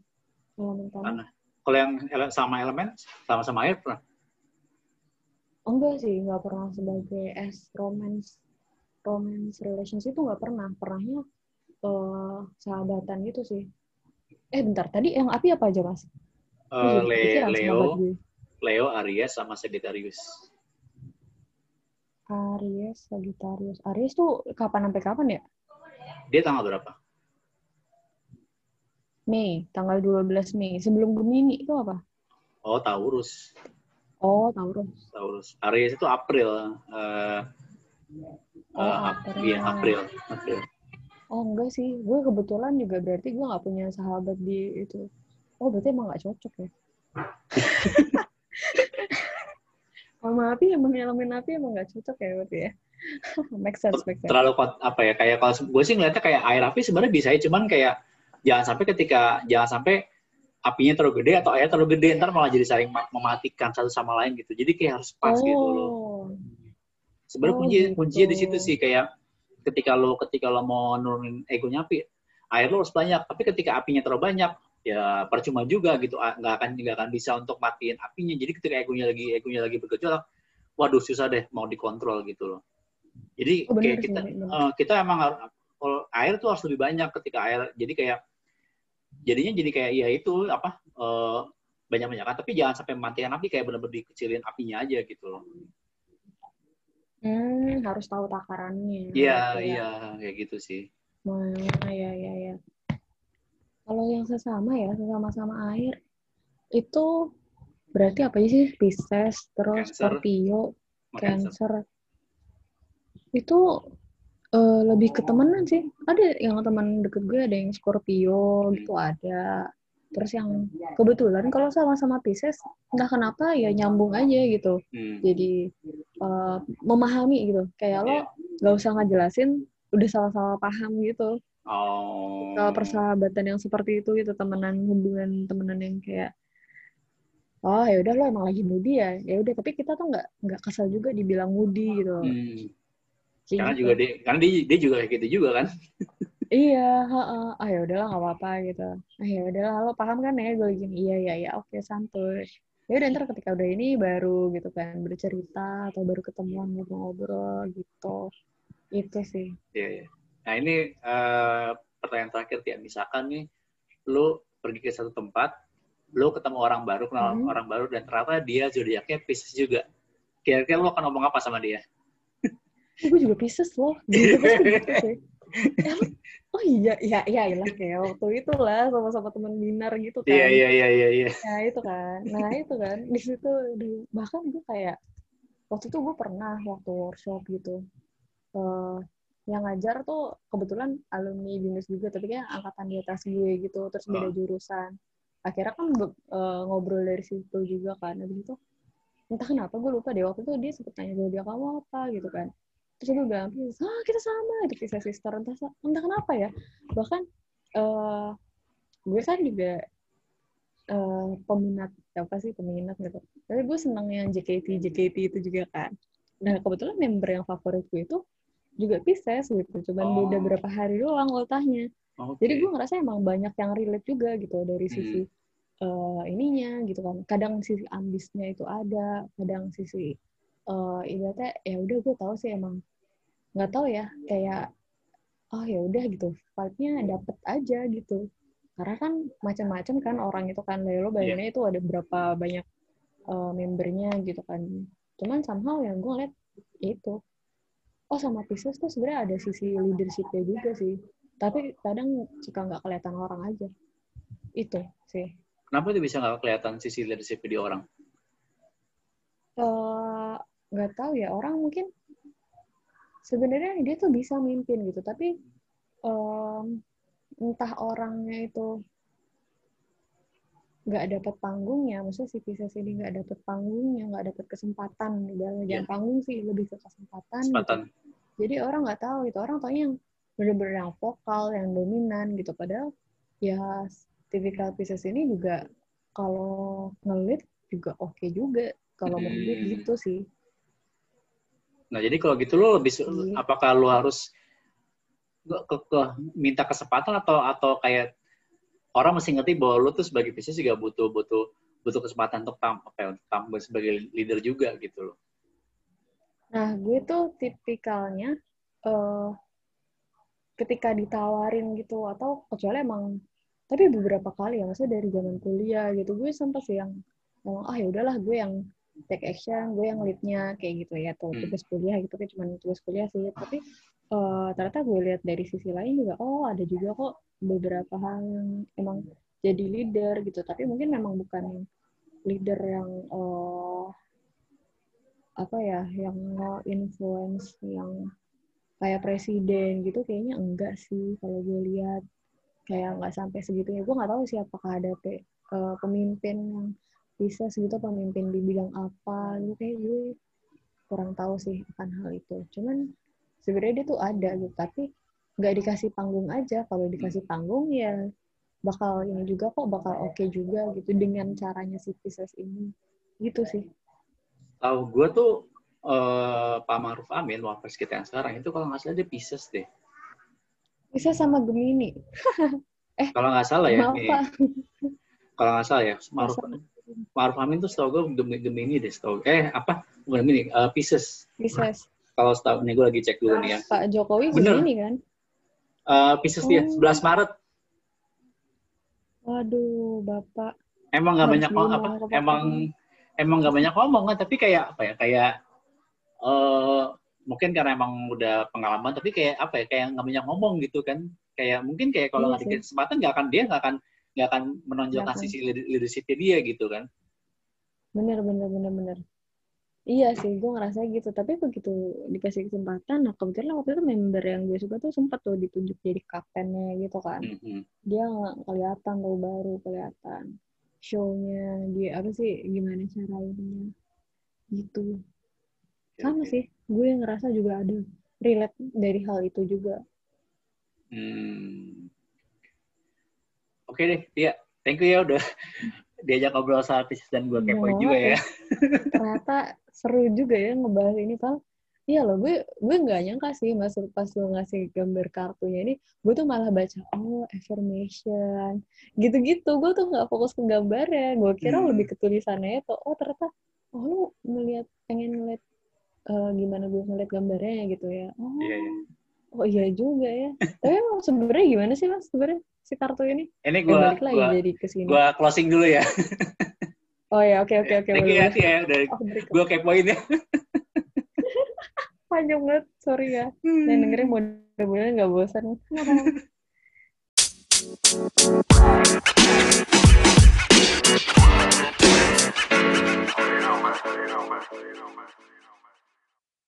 elemen tanah. Kalau yang ele- sama elemen, sama-sama air pernah? enggak sih nggak pernah sebagai as romance romance relationship itu nggak pernah pernahnya eh sahabatan gitu sih eh bentar tadi yang api apa aja mas jadi Le- Leo. Leo, Aries, sama Sagittarius. Aries Sagittarius Aries tuh kapan sampai kapan ya Dia tanggal berapa? Mei tanggal 12 Mei sebelum Gemini itu apa Oh, Taurus. oh Taurus Taurus. Aries itu April. Eh, Oh, eh, Ap- April. Iya, April. April. oh enggak sih gue kebetulan juga berarti gue nggak punya sahabat di itu oh berarti emang nggak cocok ya sama api emang elemen api emang nggak cocok ya berarti ya make sense make sense Terlalu apa ya? Kayak kalau gue sih ngeliatnya kayak air api sebenarnya bisa ya, cuman kayak jangan sampai ketika jangan sampai apinya terlalu gede atau airnya terlalu gede ntar malah jadi saling ma- mematikan satu sama lain gitu. Jadi kayak harus pas gitu loh. oh Sebenarnya Oh, kunci gitu. kuncinya di situ sih kayak ketika lo ketika lo mau nurunin egonya api, air lo harus banyak. Tapi ketika apinya terlalu banyak, ya percuma juga gitu. Nggak akan nggak akan bisa untuk matiin apinya. Jadi ketika egonya lagi egonya lagi bergejolak, waduh susah deh mau dikontrol gitu loh. Jadi Oh, bener kayak kita bener. eh, kita emang harus kalau air tuh harus lebih banyak ketika air. Jadi kayak jadinya jadi kayak ya itu apa eh, banyak-banyakan tapi jangan sampai mematikan api kayak benar-benar dikecilin apinya aja gitu loh. Hmm, harus tahu takarannya. Iya, iya kayak gitu sih. Nah, ya, ya, ya. Kalau yang sesama ya, sesama-sama air, itu berarti apa aja sih? Pisces, terus Cancer. Scorpio, Cancer. Itu eh, lebih ke temenan sih. Ada yang teman deket gue, ada yang Scorpio, gitu ada. Terus yang kebetulan kalau sama-sama Pisces, entah kenapa ya nyambung aja gitu. Hmm. Jadi eh, memahami gitu. Kayak lo Iya. nggak usah ngejelasin, udah salah-salah paham gitu Oh. kalau persahabatan yang seperti itu gitu temenan hubungan temenan yang kayak oh ya udah lo emang lagi moody ya ya udah tapi kita tuh nggak nggak kesal juga dibilang moody gitu Hmm. Kayak Karena gitu. juga dia, karena dia, dia juga kayak gitu juga kan. iya heeh. ah ya udahlah nggak apa-apa gitu ah ya udahlah lo paham kan ya gue gini iya iya iya oke santuy ya udah ntar ketika udah ini baru gitu kan bercerita atau baru ketemuan ngobrol-ngobrol gitu itu sih Iya, iya. Nah ini eh, pertanyaan terakhir ya. Misalkan nih, lu pergi ke satu tempat, lu ketemu orang baru, kenal Hmm. orang baru, dan ternyata dia zodiaknya Pisces juga. Kira-kira lu akan ngomong apa sama dia? gue juga Pisces loh gitu oh iya iya iya iyalah kayak waktu itu lah sama-sama teman binar gitu kan Iya, iya, iya, iya, iya. nah itu kan nah itu kan di situ di- bahkan gue kayak waktu itu gue pernah waktu workshop gitu eh yang ngajar tuh kebetulan alumni binus juga tapi kan angkatan di atas gue gitu terus beda Oh. jurusan. Akhirnya kan eh, ngobrol dari situ juga kan habis itu entah kenapa gue lupa deh waktu itu dia sempet tanya zodiak kamu apa? gitu kan. Terus gue bilang ah kita sama itu Pisces sister entah entah kenapa ya. Bahkan eh gue kan juga eh peminat apa sih peminat gitu. Tapi gue seneng yang JKT JKT itu juga kan. Nah kebetulan member yang favorit gue itu juga Pisces gitu cuman Oh. beda berapa hari doang ultahnya Oke. jadi gue ngerasa emang banyak yang relate juga gitu dari sisi Hmm. eh, ininya gitu kan kadang sisi ambisnya itu ada kadang sisi eh ibaratnya ya udah gue tahu sih emang nggak tahu ya kayak oh ya udah gitu vibe-nya dapet aja gitu karena kan macam-macam kan orang itu kan lo bayangannya yeah. itu ada berapa banyak uh, membernya gitu kan cuman somehow yang gue liat itu oh sama Pisces tuh sebenarnya ada sisi leadershipnya juga sih. Tapi kadang suka nggak kelihatan orang aja. Itu sih. Kenapa itu bisa nggak kelihatan sisi leadership di orang? Eh, nggak uh, tahu ya. Orang mungkin sebenarnya dia tuh bisa mimpin gitu. Tapi um, entah orangnya itu nggak dapat panggungnya, maksudnya si Pisces ini nggak dapat panggungnya, nggak dapat kesempatan, dalam yeah. panggung sih lebih ke kesempatan. Gitu. kesempatan. Gitu. Jadi orang nggak tahu itu orang tahu yang benar-benar yang vokal, yang dominan gitu. Padahal ya tipikal Pisces ini juga kalau ngelit juga oke okay juga kalau hmm. menurut gitu sih. Nah jadi kalau gitu lo lebih iya. apakah lo harus ke, ke, ke minta kesempatan atau atau kayak orang mesti ngerti bahwa lu tuh sebagai bisnis juga butuh butuh butuh kesempatan untuk tam, apa ya, untuk tampil sebagai leader juga gitu loh. Nah, gue tuh tipikalnya uh, ketika ditawarin gitu atau kecuali emang tapi beberapa kali ya maksudnya dari zaman kuliah gitu gue sempat sih yang ngomong ah ya udahlah gue yang take action gue yang leadnya kayak gitu ya tuh hmm. tugas kuliah gitu kan cuma tugas kuliah sih tapi uh, ternyata gue lihat dari sisi lain juga oh ada juga kok beberapa hal yang emang jadi leader gitu. Tapi mungkin memang bukan leader yang uh, apa ya yang influence yang kayak presiden gitu kayaknya enggak sih kalau gue lihat. Kayak nggak sampai segitunya. Gue nggak tahu sih apakah ada pe, uh, pemimpin yang bisa segitu pemimpin di bidang apa. Gitu kayak gue kurang tahu sih akan hal itu. Cuman sebenarnya dia tuh ada gitu tapi nggak dikasih panggung aja. Kalau dikasih panggung ya bakal ini juga kok bakal oke okay juga gitu dengan caranya si Pisces ini. Gitu sih. Tahu gue tuh uh, Pak Maruf Amin wapres kita yang sekarang itu kalau nggak salah dia Pisces deh. Pisces sama Gemini. Eh kalau nggak salah ya kalau nggak salah ya Maruf Maruf Amin tuh setahu gue Gemini deh setahu eh apa? Bukan Gemini uh, Pisces. Pisces kalau setahu nih gue lagi cek dulu nih ya Pak Jokowi Bener. Gemini kan uh, Pisces oh. dia 11 Maret. Waduh, Bapak. Emang nggak banyak ngomong apa? Emang emang nggak banyak ngomong kan, tapi kayak apa ya? Kayak uh, mungkin karena emang udah pengalaman, tapi kayak apa ya? Kayak nggak banyak ngomong gitu kan? Kayak mungkin kayak kalau iya nggak dikasih kesempatan nggak akan dia nggak akan nggak akan menonjolkan sisi leadershipnya dia gitu kan? Bener bener bener bener. Iya sih, gue ngerasa gitu. Tapi begitu dikasih kesempatan, nah kebetulan waktu itu member yang gue suka tuh sempat tuh ditunjuk jadi kaptennya gitu kan. Mm-hmm. Dia nggak kelihatan tuh baru kelihatan shownya dia apa sih gimana cara ininya gitu. Sama sih, gue ngerasa juga ada relate dari hal itu juga. Hmm. Oke deh, iya. Thank you ya udah diajak ngobrol sama Pisces dan gue kepoin juga ya. Ternyata seru juga ya ngebahas ini pal iya loh gue gue nggak nyangka sih masuk pas lo ngasih gambar kartunya ini gue tuh malah baca oh affirmation. Gitu-gitu gue tuh nggak fokus ke gambarnya. Gue kira hmm. lebih ke tulisannya itu. Oh ternyata oh lu melihat pengen ngeliat uh, gimana gue ngeliat gambarnya gitu ya. Oh iya, iya. oh iya juga ya. Tapi emang sebenarnya gimana sih mas sebenarnya si kartu ini? Ini gue balik lagi gua, jadi ke sini. Gue closing dulu ya. oh ya, oke oke oke. Thank you ya, ya dari oh, gue kepoin ya. Panjang banget, sorry ya. Hmm. Dan dengerin mudah-mudahan nggak bosan. Thank you.